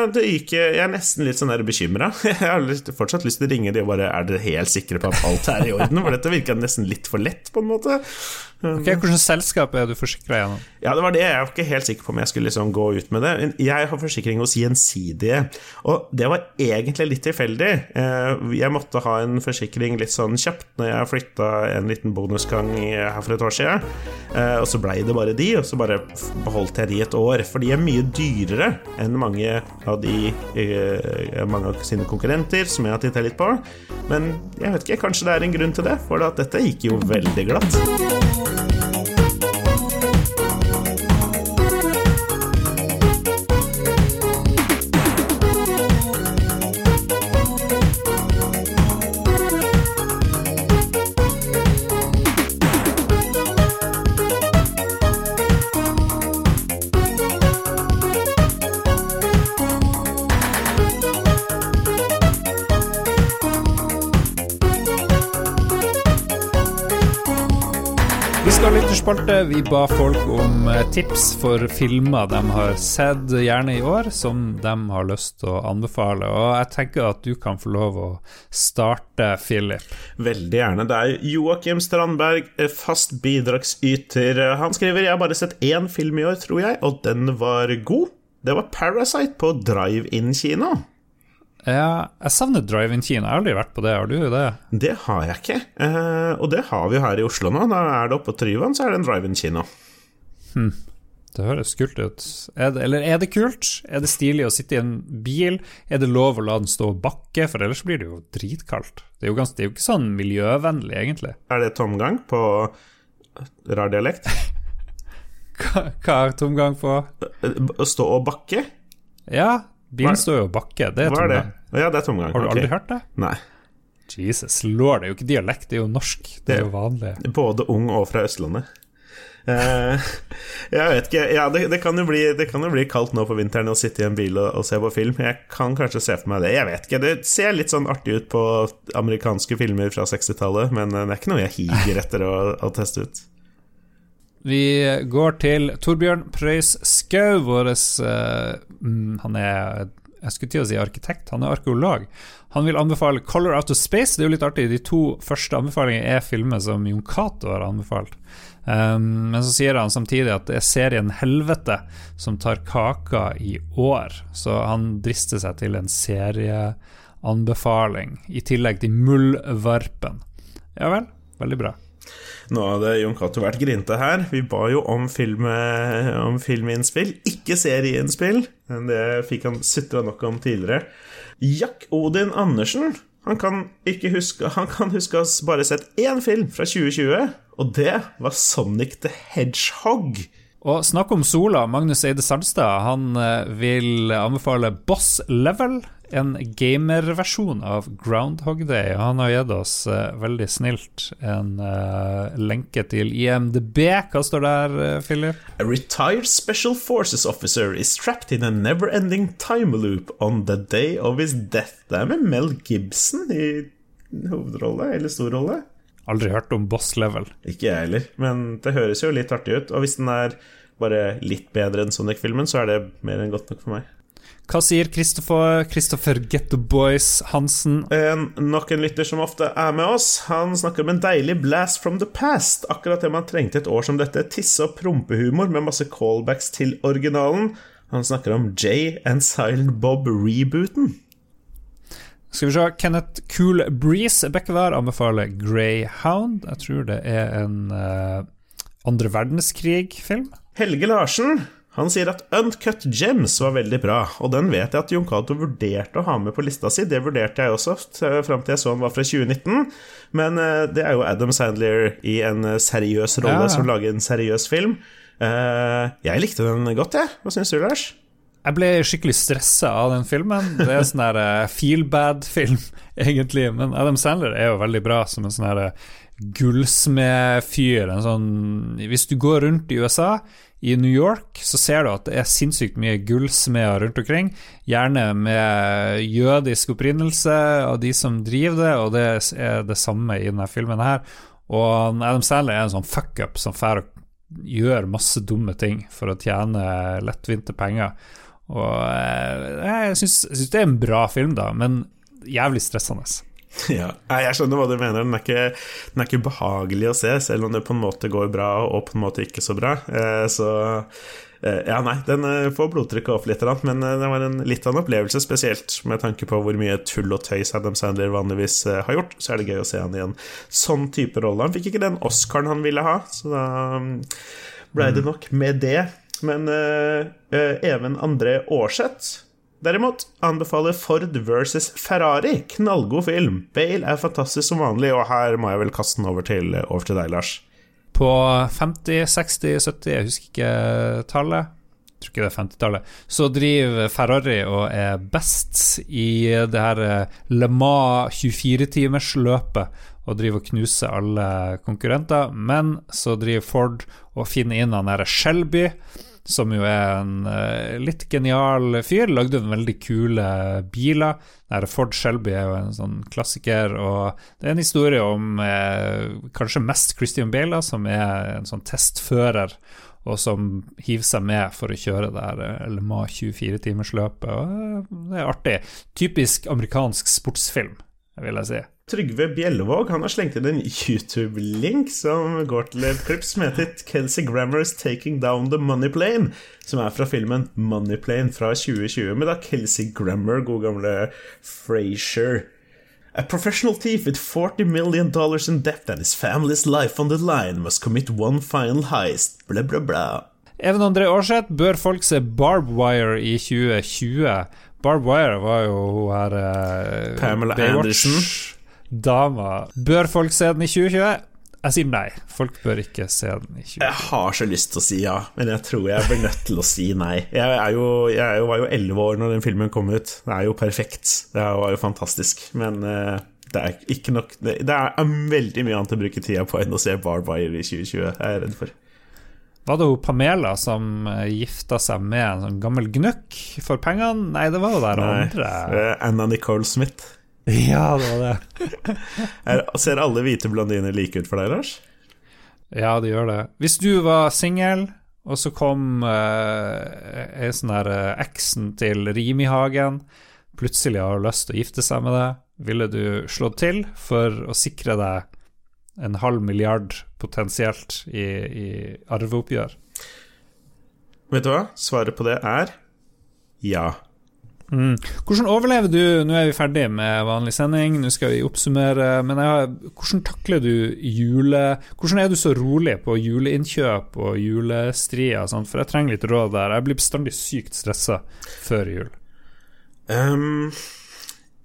det gikk Jeg er nesten litt sånn bekymra. Jeg har litt, fortsatt lyst til å ringe de og bare Er dere helt sikre på at alt er i orden? For dette virka nesten litt for lett, på en måte. Ok, Hvilket selskap er du forsikra gjennom? Ja, det var det. Jeg var ikke helt sikker på om jeg skulle liksom gå ut med det. Jeg har forsikring hos Gjensidige, og det var egentlig litt tilfeldig. Eh, Jeg måtte ha en forsikring litt sånn kjapt når jeg flytta en liten bonusgang her for et år siden. Eh, Og så blei det bare de, og så bare beholdt jeg de et år. For de er mye dyrere enn mange av de eh, mange av sine konkurrenter, som jeg har titta litt på. Men jeg vet ikke, kanskje det er en grunn til det, for at dette gikk jo veldig glatt. Lytterspalte. Vi ba folk om eh, tips for filmer de har sett, gjerne i år, som de har lyst til å anbefale. Og jeg tenker at du kan få lov å starte, Philip. Veldig gjerne. Det er Joakim Strandberg, eh, fast bidragsyter. Han skriver Jeg har bare sett én film i år, tror jeg, og den var god. Det var Parasite på drive-in-kino. Ja, jeg savner drive-in-kino. Jeg har aldri vært på det. Har du det? Det har jeg ikke, eh, og det har vi jo her i Oslo nå. Da er det oppe på Tryvann, så er det en drive-in-kino. Det høres kult ut. Er det, eller er det kult? Er det stilig å sitte i en bil? Er det lov å la den stå og bakke, for ellers blir det jo dritkaldt. Det er jo, ganske, det er jo ikke sånn miljøvennlig, egentlig. Er det tomgang på rar dialekt? Hva, hva er tomgang på? Eh, Å stå og bakke? Ja, bilen står jo og bakker. Det er tomgang. Ja, det er tomgang. Har du okay. aldri hørt det? Nei. Jesus lord, det er jo ikke dialekt, det er jo norsk. Det er jo vanlig. Både ung og fra Østlandet. Eh, jeg vet ikke Ja, det, det, kan bli, det kan jo bli kaldt nå på vinteren å sitte i en bil og, og se på film. Jeg kan kanskje se for meg det. Jeg vet ikke. Det ser litt sånn artig ut på amerikanske filmer fra 60-tallet, men eh, det er ikke noe jeg higer etter å, å teste ut. Vi går til Torbjørn Preus Skau, vår uh, Han er jeg skulle til å si arkitekt, han er arkeolog. Han vil anbefale 'Color Out of Space'. Det er jo litt artig, de to første anbefalingene er filmer som Jon Cato har anbefalt. Um, men så sier han samtidig at det er serien 'Helvete' som tar kaka i år. Så han drister seg til en serieanbefaling, i tillegg til 'Muldvarpen'. Ja vel, veldig bra. Nå hadde Jon Cato vært grinte her. Vi ba jo om, film, om filminnspill, ikke serieinnspill. Det fikk han sutra nok om tidligere. Jack Odin Andersen han kan, huske, han kan huske oss bare sett én film fra 2020, og det var Sonic the Hedgehog. Og snakk om sola, Magnus Eide Sandstad han eh, vil anbefale Boss Level en gamerversjon av Groundhog Day. Han har gitt oss uh, veldig snilt en uh, lenke til IMDb. Hva står der, uh, Philip? A retired special forces officer is trapped in a never-ending time loop on the day of his death. Det er med Mel Gibson i hovedrolle, eller stor rolle. Aldri hørt om Boss Level. Ikke jeg heller, men det høres jo litt artig ut. Og hvis den er bare litt bedre enn Sonic-filmen, så er det mer enn godt nok for meg. Hva sier Christopher, Christopher Getto Boys Hansen? En, nok en lytter som ofte er med oss. Han snakker om en deilig blast from the past. Akkurat det man trengte et år som dette. Tisse- og prompehumor med masse callbacks til originalen. Han snakker om Jay and Silent Bob-rebooten. Skal vi se Kenneth Cool Breeze Bekkevær anbefaler Greyhound. Jeg tror det er en uh, andre verdenskrig-film. Helge Larsen han sier at Uncut Gems var veldig bra, og den vet jeg at Jon Cato vurderte å ha med på lista si. Det vurderte jeg også fram til jeg så han var fra 2019, men eh, det er jo Adam Sandler i en eh, seriøs rolle ja. som lager en seriøs film. Eh, jeg likte den godt, jeg. Hva syns du, Lars? Jeg ble skikkelig stressa av den filmen. Det er en sånn feel bad-film, egentlig. Men Adam Sandler er jo veldig bra som en sånn gullsmedfyr. Sånn, hvis du går rundt i USA i New York så ser du at det er sinnssykt mye gullsmeder rundt omkring, gjerne med jødisk opprinnelse av de som driver det, og det er det samme i denne filmen her. Og Adam Sandler er en sånn fuckup som får gjør masse dumme ting for å tjene lettvinte penger. Og eh, jeg syns det er en bra film, da, men jævlig stressende. Ja, jeg skjønner hva du mener. Den er, ikke, den er, ikke, behagelig å se, selv om det på en måte går bra og på en måte ikke så bra. Eh, så eh, ja, nei, den eh, får blodtrykket opp litt, men det var en, litt av en opplevelse, spesielt med tanke på hvor mye tull og tøys Adam Sandler vanligvis har gjort. Så er det gøy å se han i en sånn type rolle. Han fikk ikke den Oscaren han ville ha, så da blei det mm. nok med det. Men Even André Aarseth Derimot anbefaler Ford versus Ferrari. Knallgod film. Bale er fantastisk som vanlig, og her må jeg vel kaste den over til, over til deg, Lars. På 50-, 60-, 70-, jeg husker ikke tallet. Jeg tror ikke det er 50-tallet. Så driver Ferrari og er best i det her eh, Le Mans 24-timersløpet og driver og knuser alle konkurrenter. Men så driver Ford og finner inn han derre Shelby som jo er en uh, litt genial fyr. Lagde en veldig kule biler. Der Ford Shelby er jo en sånn klassiker, og det er en historie om uh, kanskje mest Christian Bale, som er en sånn testfører, og som hiver seg med for å kjøre der uh, Le Mans 24-timersløpet. Uh, det er artig. Typisk amerikansk sportsfilm, vil jeg si. Trygve Bjellevåg han har slengt inn en YouTube-link som går til et klipp som heter Kelsey Grammer's 'Taking Down the Money Plane', som er fra filmen Money Plane fra 2020, med da Kelsey Grammer, god gamle Frasier. A professional thief with 40 million dollars in debt and his family's life on the line must commit one final heist, bla, bla, bla. Even André Aarseth, bør folk se Barb Wire i 2020? Barb Wire var jo hun her uh, Pamela Baywatch. Anderson dama. Bør folk se den i 2020? Jeg sier nei. Folk bør ikke se den i 2020. Jeg har så lyst til å si ja, men jeg tror jeg blir nødt til å si nei. Jeg, jo, jeg var jo elleve år når den filmen kom ut. Det er jo perfekt. Det var jo fantastisk. Men uh, det er ikke nok Det, er veldig mye annet å bruke tida på enn å se Barbire i 2020, jeg er redd for. Var det jo Pamela som eh, gifta seg med en sånn gammel gnukk for pengene? Nei, det var jo der andre. Anna Nicole Smith. Ja, det var det. er, ser alle hvite blondiner like ut for deg, Lars? Ja, det gjør det. Hvis du var singel, og så kom uh, ei sånn der uh, eksen til Rimihagen, plutselig har lyst til å gifte seg med deg, ville du slått til for å sikre deg en halv milliard potensielt i, i arveoppgjør? Vet du hva? Svaret på det er ja. Mm. Hvordan overlever du Nå er vi ferdig med vanlig sending, nå skal vi oppsummere. Men har, hvordan takler du jule... Hvordan er du så rolig på juleinnkjøp og julestrier? Sånn? For jeg trenger litt råd der. Jeg blir bestandig sykt stressa før jul. Um,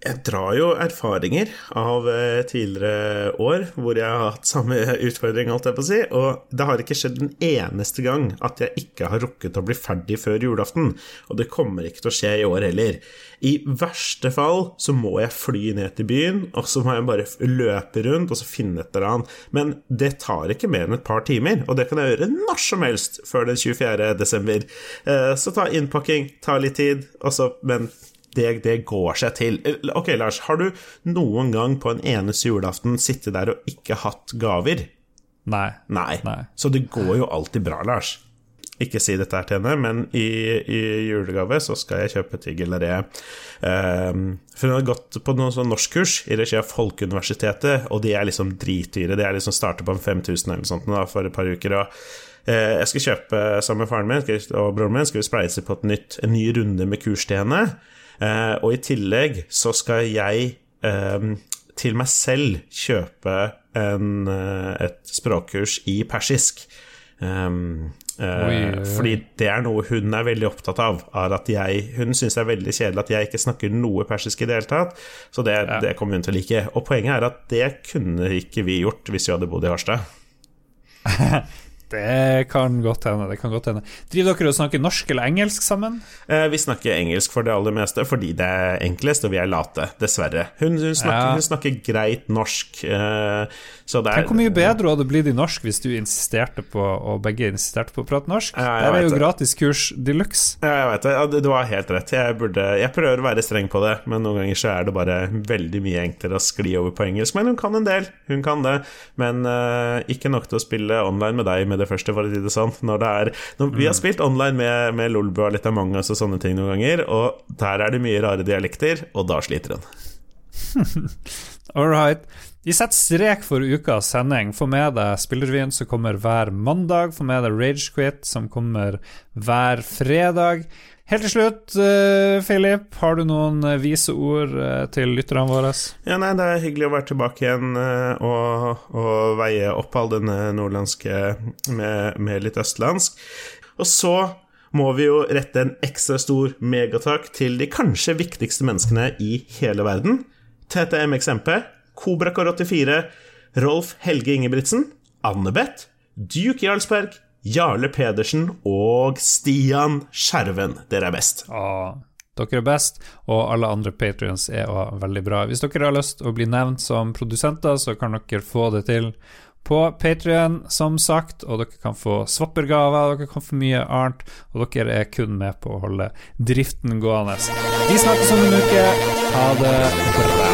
jeg drar jo erfaringer av eh, tidligere år hvor jeg har hatt samme utfordring, alt jeg på å si, og det har ikke skjedd en eneste gang at jeg ikke har rukket å bli ferdig før julaften, og det kommer ikke til å skje i år heller. I verste fall så må jeg fly ned til byen, og så må jeg bare løpe rundt og så finne et eller annet. Men det tar ikke mer enn et par timer, og det kan jeg gjøre når som helst før den 24. desember. Eh, så ta innpakking, ta litt tid, også, men det, det, går seg til. Ok, Lars, har du noen gang på en eneste julaften sittet der og ikke hatt gaver? Nei. Nei. Nei. Så det går jo alltid bra, Lars. Ikke si dette her til henne, men i, i julegave så skal jeg kjøpe til Gilleret. Um, for hun har gått på noen sånn norskkurs i regi av Folkeuniversitetet, og de er liksom dritdyre. Det er liksom starter på en 5000 eller sånt da, for et par uker. og uh, jeg skal kjøpe sammen med faren min og broren min skal vi spleise på et nytt, en ny runde med kurs til henne. Uh, og i tillegg så skal jeg um, til meg selv kjøpe en, uh, et språkkurs i persisk. Um, uh. Fordi det er noe hun er veldig opptatt av. jeg, hun syns det er veldig kjedelig at jeg ikke snakker noe persisk i det hele tatt. Så det, ja. det kommer hun til å like. Og poenget er at det kunne ikke vi gjort hvis vi hadde bodd i Harstad. Det kan godt hende. det kan godt hende Driver dere og snakker norsk eller engelsk sammen? Eh, vi snakker engelsk for det aller meste, fordi det er enklest, og vi er late, dessverre. Hun, hun, snakker, ja. hun snakker, greit norsk. Eh, så det er Hvor mye bedre hadde blitt i norsk hvis du insisterte på, og begge insisterte på å prate norsk? Ja, det er jo gratiskurs de luxe. Ja, jeg vet det. Ja, du har helt rett. Jeg, burde, jeg prøver å være streng på det, men noen ganger så er det bare veldig mye enklere å skli over på engelsk. Men hun kan en del, hun kan det. Men eh, ikke nok til å spille online med deg med det første, for å si det sånn. Når det er, når, vi har mm. spilt online med, med Lolbu og litt Among us og sånne ting noen ganger, og der er det mye rare dialekter, og da sliter hun. All right. Vi setter strek for ukas sending. Få med deg Spillerevyen som kommer hver mandag. Få med deg Ragequit som kommer hver fredag. Helt til slutt, uh, Philip, har du noen uh, vise ord uh, til lytterne våre? Ja, nei, Det er hyggelig å være tilbake igjen og, og, veie opp all denne nordlandske med, med, litt østlandsk. Og så må vi jo rette en ekstra stor megatakk til de kanskje viktigste menneskene i hele verden. TTMXMP, Kobrakar84, Rolf Helge Ingebrigtsen, Annebeth, Duke Jarlsberg, Jarle Pedersen og Stian Skjerven. Dere er best. Ah, dere er best, og alle andre patrions er også veldig bra. Hvis dere har lyst til å bli nevnt som produsenter, så kan dere få det til på Patrion, som sagt, og dere kan få swappergaver, dere kan få mye annet, og dere er kun med på å holde driften gående. Vi snakkes om en uke. Ha det bra.